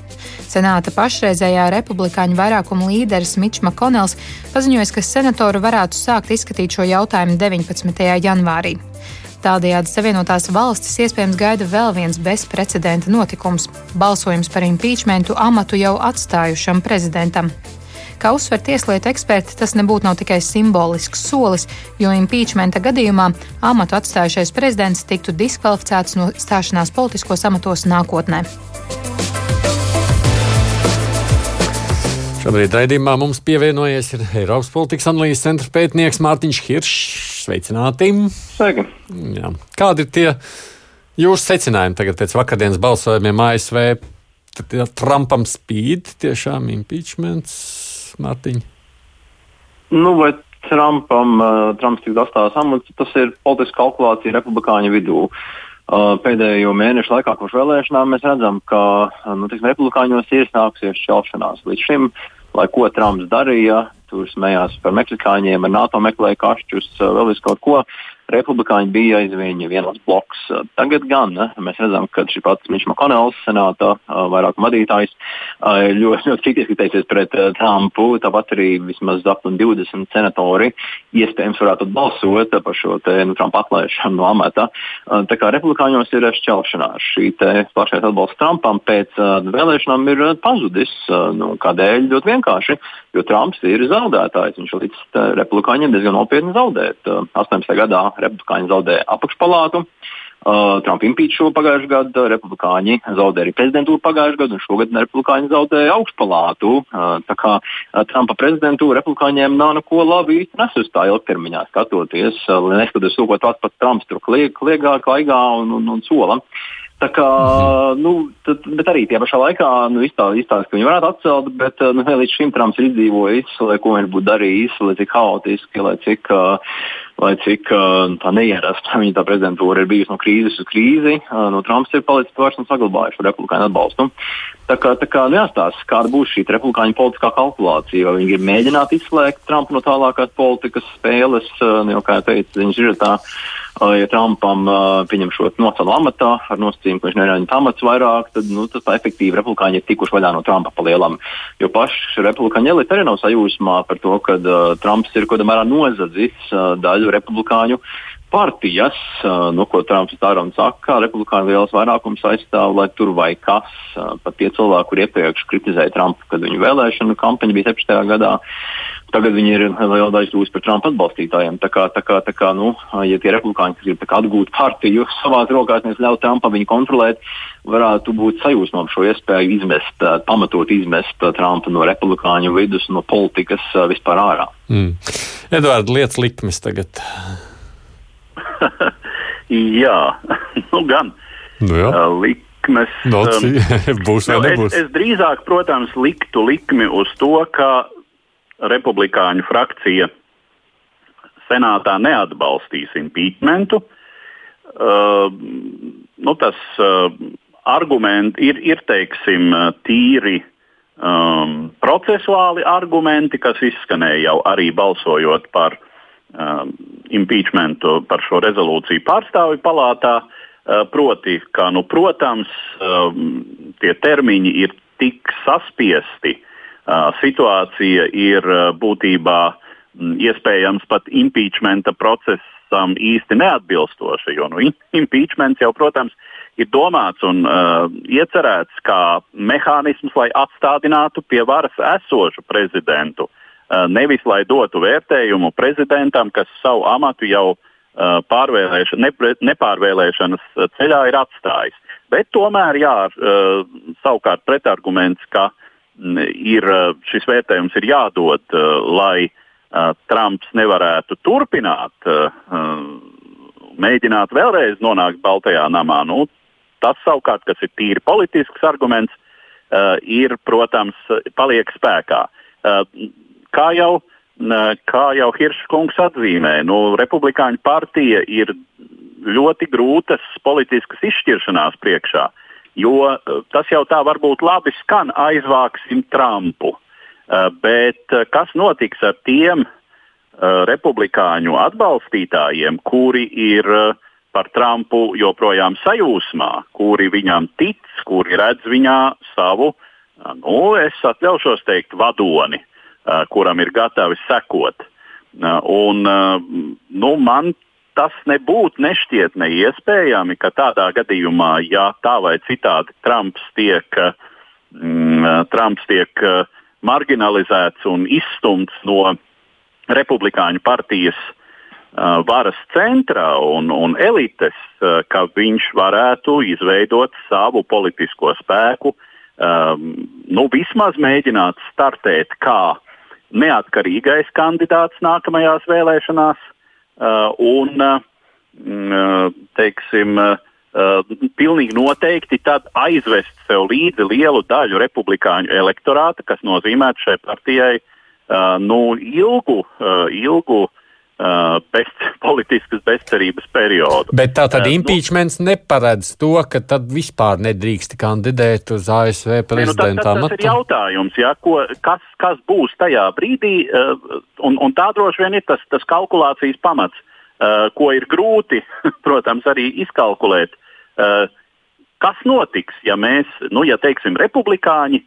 Senāta pašreizējā republikāņu vairākuma līderis Mičs Makonels paziņoja, ka senatori varētu sākt izskatīt šo jautājumu 19. janvārī. Tādējādi Savienotās valstis iespējams gaida vēl viens bezprecedenta notikums - balsojums par impeachmentu amatu jau atstājušam prezidentam. Kā uzsver tieslietu eksperti, tas nebūtu nav tikai simbolisks solis, jo impeachmenta gadījumā amatu atstājušais prezidents tiktu diskvalificēts no stāšanās politiskos amatos nākotnē. Šobrīd raidījumā mums pievienojies Eiropas politikas analīzes centra pētnieks Mārtiņš Hiršs. Sveicināti! Sveiki! Jā. Kādi ir tie jūsu secinājumi tagad pēc vakardienas balsojumiem ASV? Tad Trumpam spīd tiešām impeachments, Mārtiņ? Nu, vai Trumpam, uh, Trumps tik atstās amats, tas ir politiska kalkulācija republikāņu vidū. Uh, pēdējo mēnešu laikā, kopš vēlēšanām, mēs redzam, ka nu, tiksim, republikāņos ir iznākusies šķelšanās. Līdz šim, lai ko Trumps darīja, tur smējās par meksikāņiem, ar NATO meklēja kašķus, vēl visu kaut ko. Republikāņi bija aiz viņa vienots bloks. Tagad gan mēs redzam, ka šī pats Mičs Makonels, senāta vairāk vadītājs, ļoti, ļoti kritiski teicies pret Trumpu. Tāpat arī vismaz aptuveni 20 senatori iespējams varētu balsot par šo te, nu, Trumpa atlaišanu no amata. Tā kā republikāņos ir šķelšanās. Šī plašais atbalsts Trumpam pēc vēlēšanām ir pazudis. Nu, kādēļ? Ļoti vienkārši, jo Trumps ir zaudētājs. Viņš līdz republikāņiem diezgan nopietni zaudēt. 18. gadā republikāņi zaudēja apakšpalātu. Uh, Trumpa impeachment šo pagājušajā gadā, republikāņi zaudēja arī prezidentūru pagājušajā gadā, un šogad republikāņi zaudēja augšpalātu. Uh, tā kā uh, Trumpa prezidentūra republikāņiem nav neko labi nesus tā ilgtermiņā skatoties, uh, neskatoties to, ko tāds pats Trumps tur klieg, kliegā, klaigā un, un, un sola. Tā kā, nu, tad, bet arī tajā pašā laikā nu, izstāsta, ka viņi varētu atcelt, bet nu, līdz šim Trumps ir izdzīvojis, lai ko viņš būtu darījis, lai cik haotiski, lai cik uh, lai cik uh, tā neierasta viņa tā prezidentūra ir bijusi no krīzes uz krīzi, no Trumps ir palicis pāris un saglabājis šo republikāņu atbalstu. Tā kā, tā kā nu jāstāsta, kāda būs šī republikāņu politiskā kalkulācija, vai viņi ir mēģināti izslēgt Trumpu no tālākās politikas spēles, nu, jau kā jau teicu, viņš ir tā. Ja Trumpam pieņem šo nocelu amatā ar nosacījumu, ka viņš nereņģina amats vairāk, tad nu, tas tā efektīvi republikāņi ir tikuši vaļā no Trumpa palielam. Jo paši republikāņi elite arī nav sajūsmā par to, ka uh, Trumps ir kaut kādā mērā nozadzis uh, daļu republikāņu partijas, nu, ko Trumps un saka, republikāņu liels vairākums aizstāv, lai tur vai kas. Pat tie cilvēki, kur iepriekš kritizēja Trumpu, kad viņu vēlēšanu kampaņa bija 17. gadā, Tagad viņi ir liela daļa kļuvusi par Trumpa atbalstītājiem. Tā kā, tā kā, tā kā nu, ja tie republikāņi, kas grib atgūt partiju savā rokās, nevis ļaut Trumpam viņu kontrolēt, varētu būt sajūsmā par šo iespēju izmest, pamatot izmest Trumpu no republikāņu vidus, no politikas vispār ārā. Mm. Edvards, lietas likmes tagad. jā, nu gan. Nu jā. Likmes. No, um, būs vai nu, nebūs? Es, es drīzāk, protams, liktu likmi uz to, ka republikāņu frakcija senātā neatbalstīs impeachmentu. Uh, nu, tas uh, argumenti ir, ir teiksim, tīri um, procesuāli argumenti, kas izskanēja jau arī balsojot par um, impeachmentu, par šo rezolūciju pārstāvju palātā. Uh, proti, ka, nu, protams, um, tie termiņi ir tik saspiesti, uh, situācija ir būtībā iespējams pat impeachmenta procesam īsti neatbilstoša. Jo nu, impeachments jau, protams, ir domāts un uh, iecerēts kā mehānisms, lai atstādinātu pie varas esošu prezidentu. Uh, nevis lai dotu vērtējumu prezidentam, kas savu amatu jau uh, pārvēlēšana, nepre, nepārvēlēšanas ceļā ir atstājis. Bet tomēr, jā, uh, savukārt pretarguments, ka uh, ir, šis vērtējums ir jādod, lai uh, Trumps nevarētu turpināt, uh, mēģināt vēlreiz nonākt Baltajā namā. Nu, tas savukārt, kas ir tīri politisks arguments, uh, ir, protams, paliek spēkā. Kā jau, kā jau Hirškungs atzīmē, nu, Republikāņu partija ir ļoti grūtas politiskas izšķiršanās priekšā. Jo eh, tas jau tā varbūt labi skan, aizvāksim Trumpu. Eh, bet eh, kas notiks ar tiem republikāņu atbalstītājiem, kuri ir par Trumpu joprojām sajūsmā, kuri viņam tic, kuri redz viņā savu, nu, es atļaušos teikt, vadoni, kuram ir gatavi sekot. Un, nu, man tas nebūtu nešķiet neiespējami, ka tādā gadījumā, ja tā vai citādi Trumps tiek, mm, Trumps tiek marginalizēts un izstumts no Republikāņu partijas uh, varas centra un, un elites, uh, ka viņš varētu izveidot savu politisko spēku, um, nu, vismaz mēģināt startēt kā neatkarīgais kandidāts nākamajās vēlēšanās, Uh, un, uh, uh, teiksim, pilnīgi noteikti tad aizvest sev līdzi lielu daļu republikāņu elektorāta, kas nozīmē šai partijai nu, ilgu, ilgu Uh, bez, politiskas bezcerības periodu. Bet tā tad uh, impeachments nu, neparedz to, ka tad vispār nedrīkst kandidēt uz ASV prezidenta amatu? Nu, tas, tas ir jautājums, ja, ko, kas, kas būs tajā brīdī, uh, un, un tā droši vien ir tas, tas kalkulācijas pamats, uh, ko ir grūti, protams, arī izkalkulēt. Uh, kas notiks, ja mēs, nu, ja teiksim, republikāņi,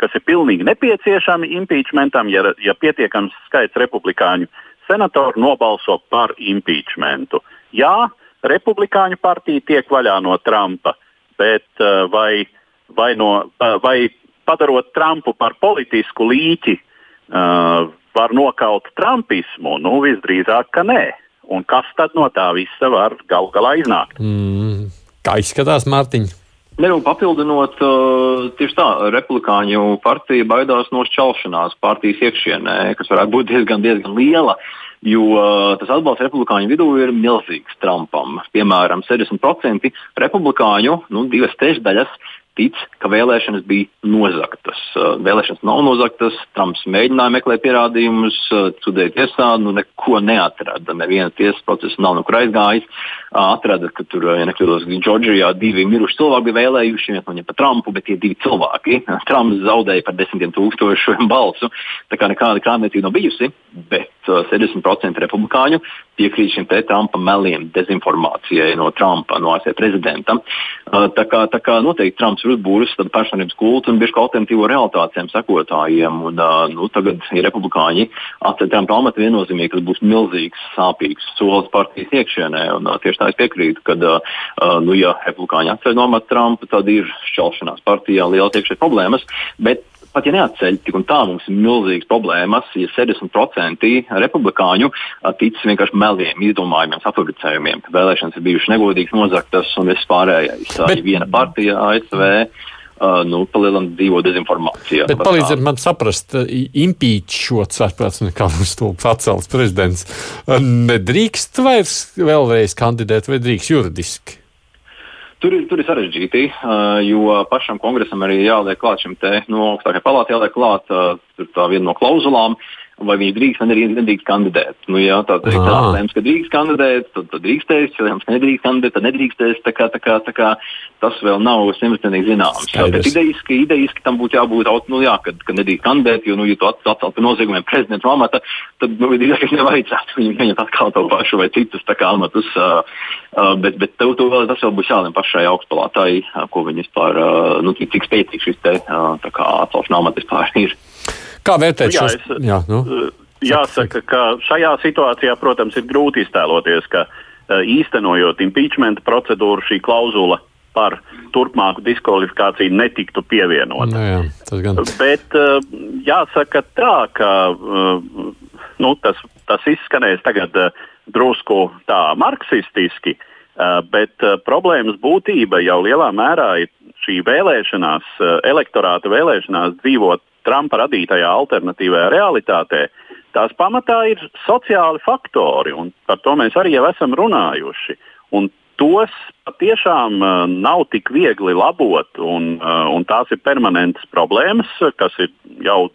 kas ir pilnīgi nepieciešami impeachmentam, ja, ja pietiekams skaits republikāņu uh, senatori nobalso par impeachmentu. Jā, Republikāņu partija tiek vaļā no Trumpa, bet uh, vai, vai, no, uh, vai padarot Trumpu par politisku līķi, uh, var nokaut Trumpismu? Nu, visdrīzāk, ka nē. Un kas tad no tā visa var galu galā iznākt? Mm, kā izskatās, Mārtiņ? Nevis nu, papildinot, tieši tā, republikāņu partija baidās no šķelšanās partijas iekšienē, kas varētu būt diezgan, diezgan liela. Jo tas atbalsts republikāņu vidū ir milzīgs Trumpam. Piemēram, 60% republikāņu, nu, divas trešdaļas tic, ka vēlēšanas bija nozagtas. Vēlēšanas nav nozagtas, Trumps mēģināja meklēt pierādījumus, sudēja tiesā, nu neko neatrada. Neviena tiesas procesa nav nekur aizgājis. Atrada, ka tur, ja nekļūdos, Džordžijā divi miruši cilvēki bija vēlējuši, viens no viņiem par Trumpu, bet tie divi cilvēki. Trumps zaudēja par desmitiem tūkstošu balsu. Tā kā nekāda krāpniecība nav bijusi, bet 60% republikāņu piekrīt šim te Trumpa meliem, dezinformācijai no Trumpa, no ASV prezidenta. Tā kā, tā kā noteikti Trumps ir uzbūris personības kultu un bieži alternatīvo realitātiem sekotājiem. Un, nu, tagad ir republikāņi atcelt Trumpa amatu viennozīmīgi, kas būs milzīgs, sāpīgs solis partijas iekšienē. Un, tieši es piekrītu, ka, nu, ja republikāņi atceļ no amata Trumpa, tad ir šķelšanās partijā liela iekšējas problēmas. Bet pat ja neatceļ, tik un tā mums ir milzīgas problēmas, ja 60% republikāņu tic vienkārši meliem, izdomājumiem, safabricējumiem, ka vēlēšanas ir bijušas negodīgas, nozagtas un viss pārējais. Bet... Ja viena partija ASV. Uh, nu, palielināt dzīvo dezinformācijā. Bet palīdziet man saprast, impeachots, atpēc nekā mums to pacels prezidents, nedrīkst vairs vēlreiz kandidēt vai drīkst juridiski? Tur ir, tur ir sarežģīti, uh, jo pašam kongresam arī jāliek klāt šim te no nu, augstākajai palātai, jāliek klāt uh, tā viena no klauzulām, vai viņi drīkst vai nedrīkst kandidēt. Nu, jā, tā teikt, tā lēms, ka drīkst kandidēt, tad, tad drīkstēs, ja lēms, ka nedrīkst kandidēt, tad nedrīkstēs. Tā kā, tā kā, tā kā, tas vēl nav simtprocentīgi zināms. Bet idejiski, idejiski tam būtu jābūt, nu, jā, kad, kad nedrīkst kandidēt, jo, nu, ja tu atcelt par noziegumiem prezidenta amata, tad, nu, idejiski nevajadzētu viņam pieņemt atkal to pašu vai citus amatus. Uh, uh, bet, bet tev to vēl, tas vēl būs jālem pašai augstpalātai, uh, ko viņi vispār, uh, nu, cik spēcīgs šis te, uh, atcelšana amata vispār ir. Kā vērtēt šo? Jā, nu. Uh, jāsaka, ka šajā situācijā, protams, ir grūti iztēloties, ka uh, īstenojot impeachment procedūru, šī klauzula par turpmāku diskvalifikāciju netiktu pievienota. Nu, jā, tas gan. Bet uh, jāsaka tā, ka nu, tas, tas izskanēs tagad drusku tā marksistiski, bet problēmas būtība jau lielā mērā ir šī vēlēšanās, elektorāta vēlēšanās dzīvot Trumpa radītajā alternatīvajā realitātē, tās pamatā ir sociāli faktori, un par to mēs arī jau esam runājuši. Un tos patiešām uh, nav tik viegli labot, un, uh, un tās ir permanentas problēmas, kas ir jau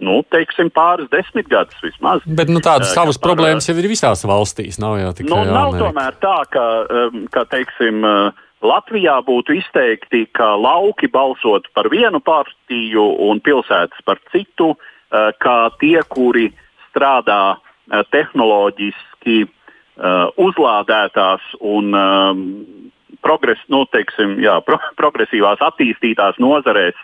nu, teiksim, pāris desmitgadus vismaz. Bet nu, tādas uh, savas par, problēmas jau ir visās valstīs. Nav jau tikai nu, nav tomēr tā, ka, um, ka teiksim, uh, Latvijā būtu izteikti, ka lauki balsot par vienu partiju un pilsētas par citu, eh, kā tie, kuri strādā eh, tehnoloģiski eh, uzlādētās un progres, nu, teiksim, jā, pro, progresīvās attīstītās nozarēs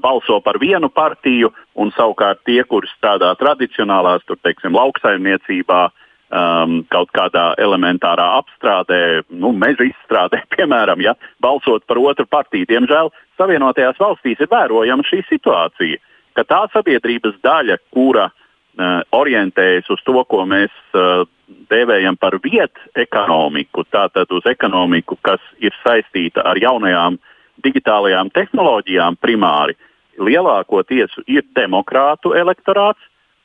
balso par vienu partiju, un savukārt tie, kuri strādā tradicionālās, tur, teiksim, lauksaimniecībā, uh, um, kaut kādā elementārā apstrādē, nu, meža izstrādē, piemēram, ja, balsot par otru partiju. Diemžēl Savienotajās valstīs ir vērojama šī situācija, ka tā sabiedrības daļa, kura uh, orientējas uz to, ko mēs uh, dēvējam par vietu ekonomiku, tātad uz ekonomiku, kas ir saistīta ar jaunajām digitālajām tehnoloģijām primāri, lielākoties ir demokrātu elektorāts,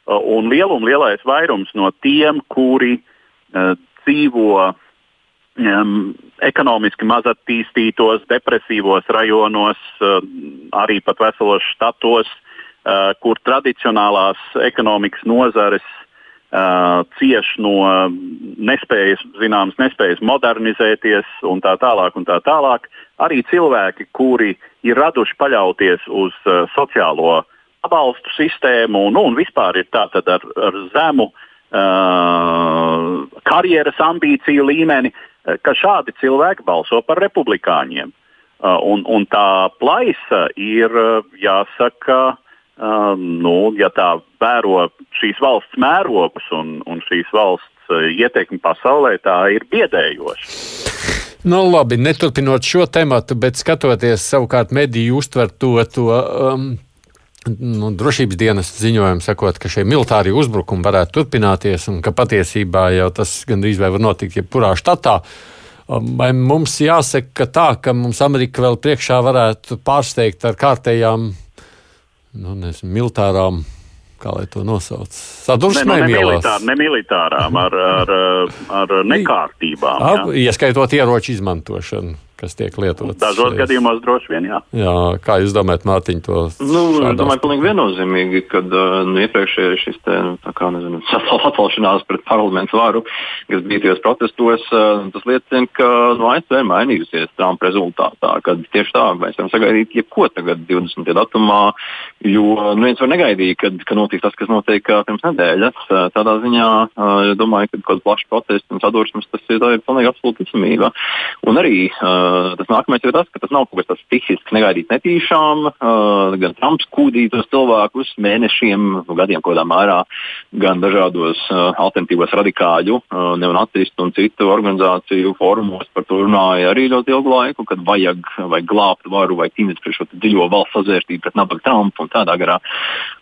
un lielum lielais vairums no tiem, kuri uh, dzīvo um, ekonomiski mazattīstītos, depresīvos rajonos, uh, arī pat veselos štatos, uh, kur tradicionālās ekonomikas nozares uh, cieš no nespējas, zināmas nespējas modernizēties un tā tālāk. Un tā tālāk. Arī cilvēki, kuri ir raduši paļauties uz uh, sociālo uh, pabalstu sistēmu nu, un vispār ir tātad ar, ar zemu uh, karjeras ambīciju līmeni, ka šādi cilvēki balso par republikāņiem. Uh, un, un tā plaisa ir, jāsaka, uh, nu, ja tā vēro šīs valsts mērogus un, un šīs valsts ietekmi pasaulē, tā ir biedējoša. Nu, labi, neturpinot šo tematu, bet skatoties savukārt mediju uztver to, to um, nu, drošības dienas ziņojumu, sakot, ka šie militārie uzbrukumi varētu turpināties un ka patiesībā jau tas gandrīz vai var notikt jebkurā štatā. Um, vai mums jāsaka tā, ka mums Amerika vēl priekšā varētu pārsteigt ar kārtējām, nu, nezinu, militārām kā lai to nosauc? Sadursmēm ne, nu, ne, militār, ne militārām, ar, ar, ar nekārtībām. Jā. Ieskaitot ieroču izmantošanu. Kas tiek lietots. Dažos šais... gadījumos droši vien, jā. jā. Kā jūs domājat, Mārtiņ, to? Nu, es domāju, pilnīgi viennozīmīgi, ka nu, iepriekšējais šis te, nu, tā kā, nezinu, atvalšanās pret parlamentu varu, kas bija tajos protestos, tas liecina, ka nu, ASV mainījusies Trumpa rezultātā, kad tieši tā mēs varam sagaidīt jebko tagad 20. datumā, jo nu, viens var negaidīt, kad, ka notiks tas, kas notiek pirms nedēļas. Tādā ziņā, domāju, ka kaut kāds plašs protests un sadursmes tas ir, ir pilnīgi absolūti ticamība. Un arī uh, Uh, tas nākamais ir tas, ka tas nav kaut kas tāds psihisks, negaidīts netīšām. Uh, gan Trumps kūdītos cilvēkus mēnešiem, gadiem kaut kādā mērā, gan dažādos uh, alternatīvos radikāļu, neonacistu un citu organizāciju formos par to runāja arī ļoti ilgu laiku, kad vajag, vajag glābt varu vai cīnīties pret šo dziļo valsts sazvērstību pret nabaga Trumpu un tādā garā.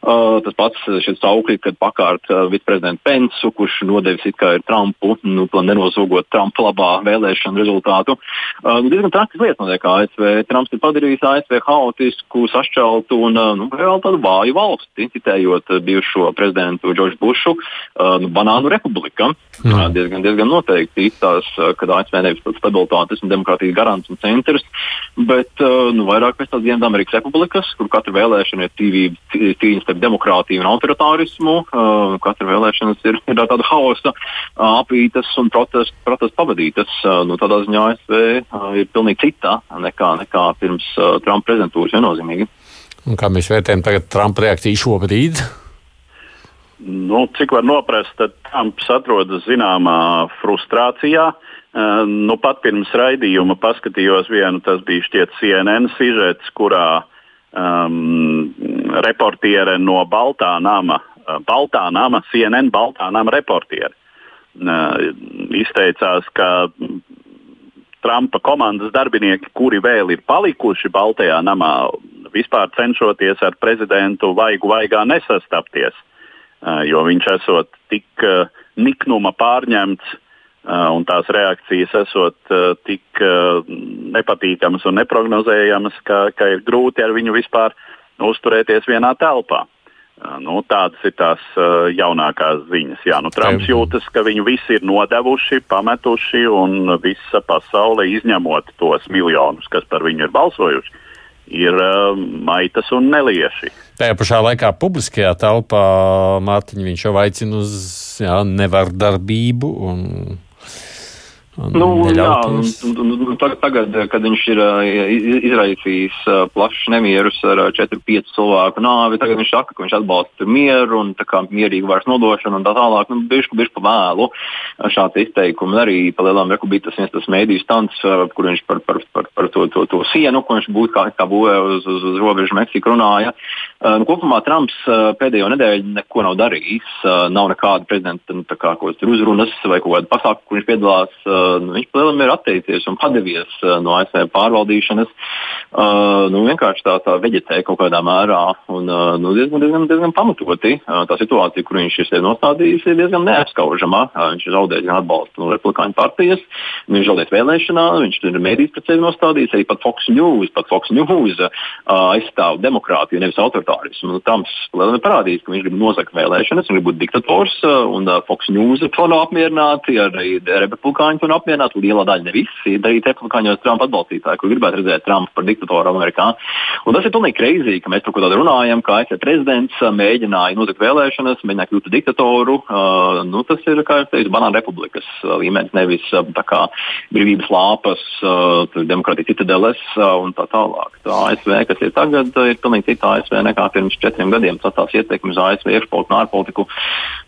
Tas pats šis saukļi, kad pakārt viceprezidentu Pensu, kurš nodevis it kā ir Trumpu, nu, nenozogot Trumpa labā vēlēšanu rezultātu. Uh, diezgan trakas lietas notiek ASV. Trumps ir padarījis ASV haotisku, sašķeltu un nu, reāli tādu vāju valsti, citējot bijušo prezidentu Džordžu Bušu, nu, banānu republika. Mm. Diezgan, diezgan noteikti tās, kad ASV nevis pats stabilitātes un demokrātijas garants un centrs, bet nu, vairāk pēc tās dienas Amerikas republikas, kur katra vēlēšana ir cīņa starp demokrātiju un autoritārismu. Katra vēlēšana ir, ir tāda hausa, apītas un protestu protest pavadītas. Nu, tādā ziņā ASV ir pilnīgi cita nekā, nekā pirms uh, Trumpa prezidentūras viennozīmīgi. Un kā mēs vērtējam tagad Trumpa reakciju šobrīd? Nu, cik var noprast, tad Trumps atrodas zināmā frustrācijā. Uh, nu, pat pirms raidījuma paskatījos vienu, tas bija šķiet CNN sižets, kurā um, reportiere no Baltā nama, uh, Baltā nama, CNN Baltā nama reportiere, uh, izteicās, ka Trumpa komandas darbinieki, kuri vēl ir palikuši Baltajā namā, vispār cenšoties ar prezidentu vaigu vaigā nesastapties, jo viņš esot tik niknuma pārņemts un tās reakcijas esot tik nepatīkamas un neprognozējamas, ka, ka ir grūti ar viņu vispār uzturēties vienā telpā. Nu, tādas ir tās uh, jaunākās ziņas. Jā, nu, Trumps jūtas, ka viņu visi ir nodevuši, pametuši, un visa pasaule, izņemot tos miljonus, kas par viņu ir balsojuši, ir uh, maitas un nelieši. Tajā pašā laikā publiskajā telpā Mārtiņš jau aicina uz jā, nevardarbību un Nu, jā, tagad, kad viņš ir izraisījis plašus nemierus ar 4-5 cilvēku nāvi, tagad viņš saka, ka viņš atbalsta mieru un mierīgu vairs nodošanu un tā tālāk. Nu, bišku, bišku pa vēlu šāds izteikums. Arī pa lielām rekubītas tas viens tas mēdīju stants, kur viņš par, par, par, par to, to, to sienu, ko viņš būtu kā, kā būvē uz, uz, uz robežu Meksiku runāja. Nu, kopumā Trumps pēdējo nedēļu neko nav darījis. Nav nekāda prezidenta nu, kā, uzrunas vai kāda pasākuma, kur viņš piedalās nu, viņš lielam ir atteicies un padevies no ASV pārvaldīšanas. Nu, vienkārši tā, tā veģetē kaut kādā mērā un nu, diezgan, diezgan, diezgan pamatoti. Tā situācija, kur viņš ir sevi nostādījis, ir diezgan neapskaužama. Viņš ir zaudējis gan atbalstu no republikāņu partijas, viņš zaudējis vēlēšanā, viņš ir mēdīs pret sevi nostādījis, arī pat Fox News, pat Fox News aizstāv demokrātiju, nevis autoritārismu. Nu, ir parādījis, ka viņš grib nozagt vēlēšanas, viņš grib būt diktators, uh, un uh, Fox News nav apmierināti, arī republikāņi to nav apmierināti. Liela daļa, ne visi, arī republikāņos Trumpa atbalstītāji, kur gribētu redzēt Trumpu par diktatoru Amerikā. Un tas ir pilnīgi kreizīgi, ka mēs par ko tādu runājam, ka ASV prezidents uh, mēģināja nozagt vēlēšanas, mēģināja kļūt par diktatoru. Uh, nu, tas ir, kā jau teicu, banāna republikas uh, līmenis, nevis uh, kā brīvības lāpas, uh, demokrātija citadeles uh, un tā tālāk. Tā ASV, kas ir tagad, ir pilnīgi cita ASV nekā pirms četriem gadiem. Tas tās ietekmes ASV iekšpolitiku un ārpolitiku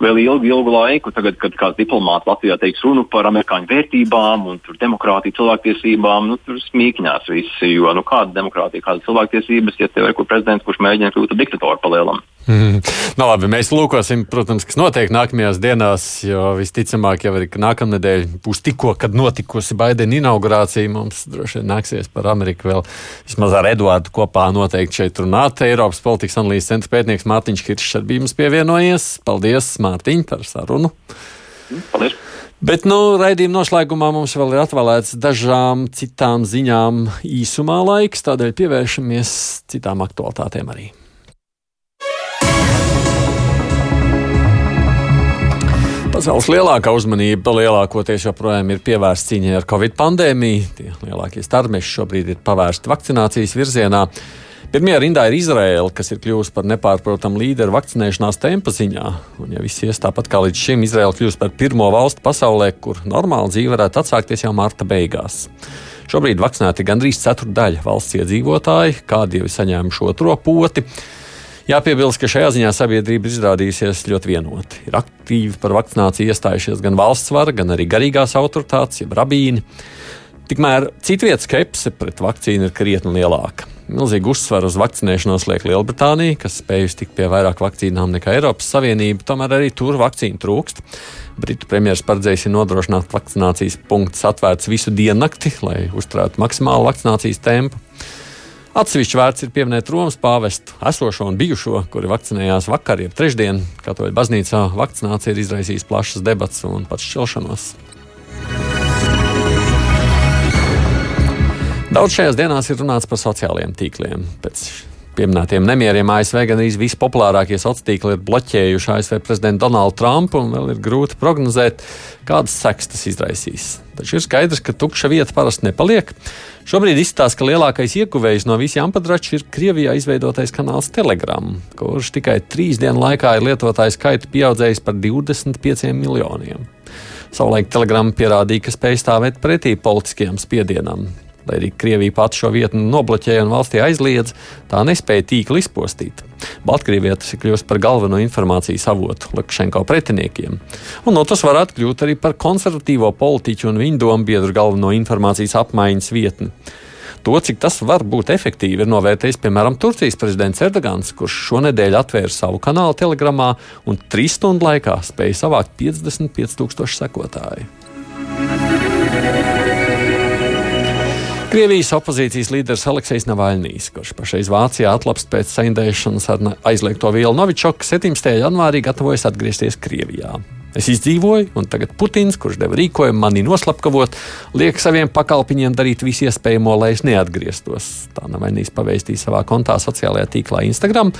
vēl ilgu, ilgu laiku. Tagad, kad kāds diplomāts Latvijā teiks runu par amerikāņu vērtībām un demokrātiju, cilvēktiesībām, nu, tur smīkņās visi. Jo nu, kāda demokrātija, kāda cilvēktiesības, ja tev ir kur prezidents, kurš mēģina kļūt par diktatoru palielam? Mm. No, labi, mēs lūkosim, protams, kas notiek nākamajās dienās, jo visticamāk jau arī nākamnedēļ būs tikko, kad notikusi Baidena inaugurācija. Mums droši vien nāksies par Ameriku vēl vismaz ar Eduardu kopā noteikti šeit runāt. Eiropas politikas analīzes centra pētnieks Mārtiņš Kiršs ar bija mums pievienojies. Paldies, Mārtiņ, par sarunu. Paldies! Bet nu, raidījuma noslēgumā mums vēl ir atvēlēts dažām citām ziņām īsumā laiks, tādēļ pievēršamies citām aktualitātēm arī. Pasaules lielākā uzmanība lielākoties joprojām ir pievērsta cīņai ar covid pandēmiju. Tie lielākie starmeši šobrīd ir pavērsti vakcinācijas virzienā. Pirmajā rindā ir Izraela, kas ir kļuvusi par nepārprotamu līderu vakcinēšanās tempa ziņā. Un, ja viss ies tāpat kā līdz šim, Izraela kļūs par pirmo valstu pasaulē, kur normāla dzīve varētu atsākties jau marta beigās. Šobrīd vakcinēti gandrīz ceturdaļa valsts iedzīvotāji, kādi jau ir saņēmuši otro poti. Jāpiebilst, ka šajā ziņā sabiedrība izrādījusies ļoti vienota. Ir aktīvi par vakcināciju iestājušies gan valsts vara, gan arī garīgās autoritātes, jeb rabīni. Tikmēr citvietas skepse pret vakcīnu ir krietni lielāka. Milzīgu uzsvaru uz vakcinēšanos liek Lielbritānija, kas spējusi tikt pie vairāk vakcīnām nekā Eiropas Savienība, tomēr arī tur vakcīnu trūkst. Britu premjerministrs paredzējis nodrošināt vakcinācijas punktus atvērts visu diennakti, lai uzturētu maksimālu vakcinācijas tempu. Atsevišķi vērts ir pieminēt Romas pāvestu, esošo un bijušo, kuri vakcinējās vakar, jeb trešdien. Katoļu baznīcā vakcinācija ir izraisījusi plašas debatas un pat šķelšanos. Daudz šajās dienās ir runāts par sociālajiem tīkliem. Pēc pieminētiem nemieriem ASV gan arī vispopulārākie sociālie tīkli ir bloķējuši ASV prezidentu Donaldu Trumpu, un vēl ir grūti prognozēt, kādas sekas tas izraisīs. Taču ir skaidrs, ka tukša vieta parasti nepaliek. Šobrīd izskatās, ka lielākais ieguvējs no visiem padraču ir Krievijā izveidotais kanāls Telegram, kurš tikai trīs dienu laikā ir lietotāju skaitu pieaudzējis par 25 miljoniem. Savulaik Telegram pierādīja, ka spēj stāvēt pretī politiskajam spiedienam. Lai arī Krievija pati šo vietu nobloķēja un valstī aizliedz, tā nespēja tīkli izpostīt. Baltkrievijā tas ir kļuvis par galveno informācijas avotu Lukašenko pretiniekiem. Un no tas varētu kļūt arī par konservatīvo politiķu un viņu domu biedru galveno informācijas apmaiņas vietni. To, cik tas var būt efektīvi, ir novērtējis piemēram Turcijas prezidents Erdogans, kurš šonadēļ atvēra savu kanālu Telegramā un trīs stundu laikā spēja savākt 55,000 sekotāju. Krievijas opozīcijas līderis Aleksis Navaļnīs, kurš pašreiz Vācijā atlapst pēc saindēšanas ar aizliegto vielu Novičoku, 17. janvārī gatavojas atgriezties Krievijā. Es izdzīvoju, un tagad Putins, kurš deva rīkojumu mani noslapkavot, liek saviem pakalpiņiem darīt visu iespējamo, lai es neatgrieztos. Tā Navaļnīs pavēstīja savā kontā sociālajā tīklā Instagram,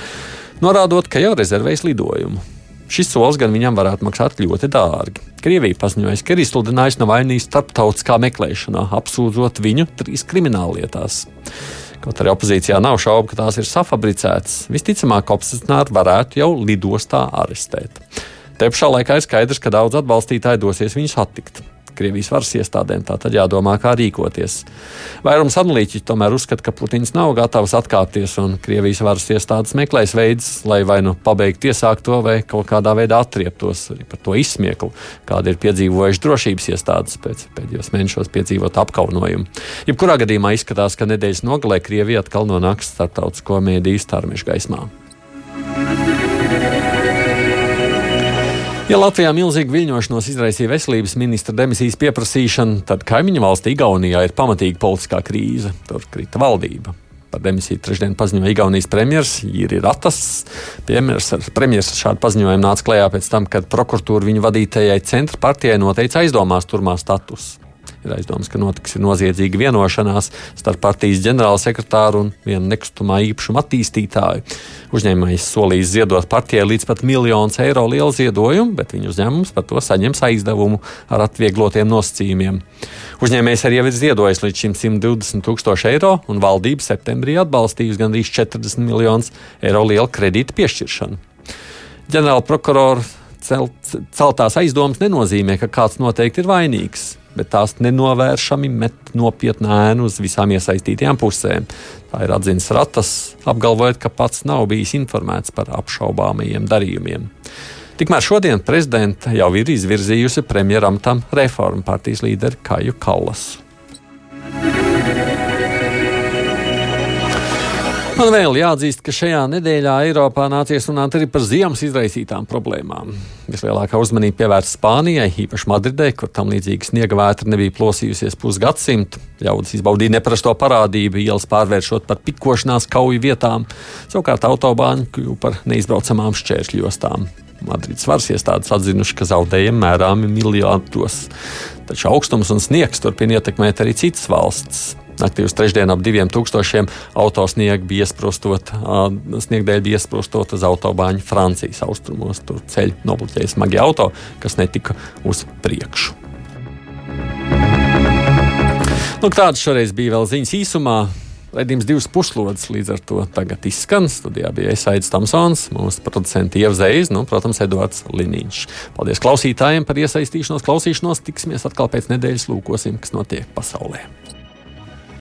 norādot, ka jau rezervējis lidojumu. Šis solis gan viņam varētu maksāt ļoti dārgi. Krievija paziņoja, ka ir izsludinājusi Navaļnijas starptautiskā meklēšanā, apsūdzot viņu trīs krimināllietās. Kaut arī opozīcijā nav šaubu, ka tās ir safabricētas, visticamāk, opozicionāri varētu jau lidostā arestēt. Te pašā laikā ir skaidrs, ka daudz atbalstītāji dosies viņus attikt. Krievijas varas iestādēm. Tā tad jādomā, kā rīkoties. Vairums analītiķi tomēr uzskata, ka Putins nav gatavs atkāpties, un Krievijas varas iestādes meklēs veidus, lai vai nu pabeigtu iesākto, vai kaut kādā veidā atrieptos par to izsmieklu, kāda ir piedzīvojuši drošības iestādes pēc pēdējos mēnešos piedzīvot apkaunojumu. Jebkurā gadījumā izskatās, ka nedēļas nogalē Krievija atkal nonāks starptautisko mēdīju starmešu gaismā. Ja Latvijā milzīgu viļņošanos izraisīja veselības ministra demisijas pieprasīšana, tad kaimiņu valstī Igaunijā ir pamatīga politiskā krīze. Tur krita valdība. Par demisiju trešdien paziņoja Igaunijas premjerministrs Jiri Ratas. Premjerministrs šādu paziņojumu nāca klajā pēc tam, kad prokuratūra viņu vadītajai centra partijai noteica aizdomās turmā statusu. Ir aizdoms, ka notiks noziedzīga vienošanās starp partijas ģenerālsekretāru un vienu nekustamā īpašuma attīstītāju. Uzņēmējs solīs ziedot partijai līdz pat miljonus eiro lielu ziedojumu, bet viņa uzņēmums par to saņems aizdevumu ar atvieglotiem nosacījumiem. Uzņēmējs arī jau ir ziedojis līdz šim 120 tūkstoši eiro, un valdība septembrī atbalstījusi gandrīz 40 miljonus eiro lielu kredītu piešķiršanu. Ģenerāla prokurora celt, celtās aizdomas nenozīmē, ka kāds noteikti ir vainīgs bet tās nenovēršami met nopietnu ēnu uz visām iesaistītajām pusēm. Tā ir atzīts Ratas, apgalvojot, ka pats nav bijis informēts par apšaubāmajiem darījumiem. Tikmēr šodien prezidenta jau ir izvirzījusi premjeram tam reformu partijas līderi Kaju Kallasu. Man vēl jāatzīst, ka šajā nedēļā Eiropā nācies runāt arī par ziemas izraisītām problēmām. Vislielākā uzmanība pievērsta Spānijai, īpaši Madridē, kur tam līdzīga sniega vētra nebija plosījusies pusgadsimtu. Ļaudis izbaudīja neparasto parādību, ielas pārvēršot par pikošanās kauju vietām, savukārt autobāņi kļuva par neizbraucamām šķēršļostām. Madrides varas iestādes atzinuši, ka zaudējumi mērāmi miljardos. Taču augstums un sniegs turpina ietekmēt arī citas valsts. Naktī uz trešdienu ap diviem tūkstošiem autosniegu bija iesprostot, sniegdēļ bija iesprostot uz autobāņu Francijas austrumos. Tur ceļu nobloķēja smagi auto, kas netika uz priekšu. Nu, tādas šoreiz bija vēl ziņas īsumā. Redījums divas puslodes līdz ar to tagad izskan. Studijā bija Esaits Tamsons, mūsu producents Ievzējs, nu, protams, Eduards Liniņš. Paldies klausītājiem par iesaistīšanos, klausīšanos. Tiksimies atkal pēc nedēļas, lūkosim, kas notiek pasaulē.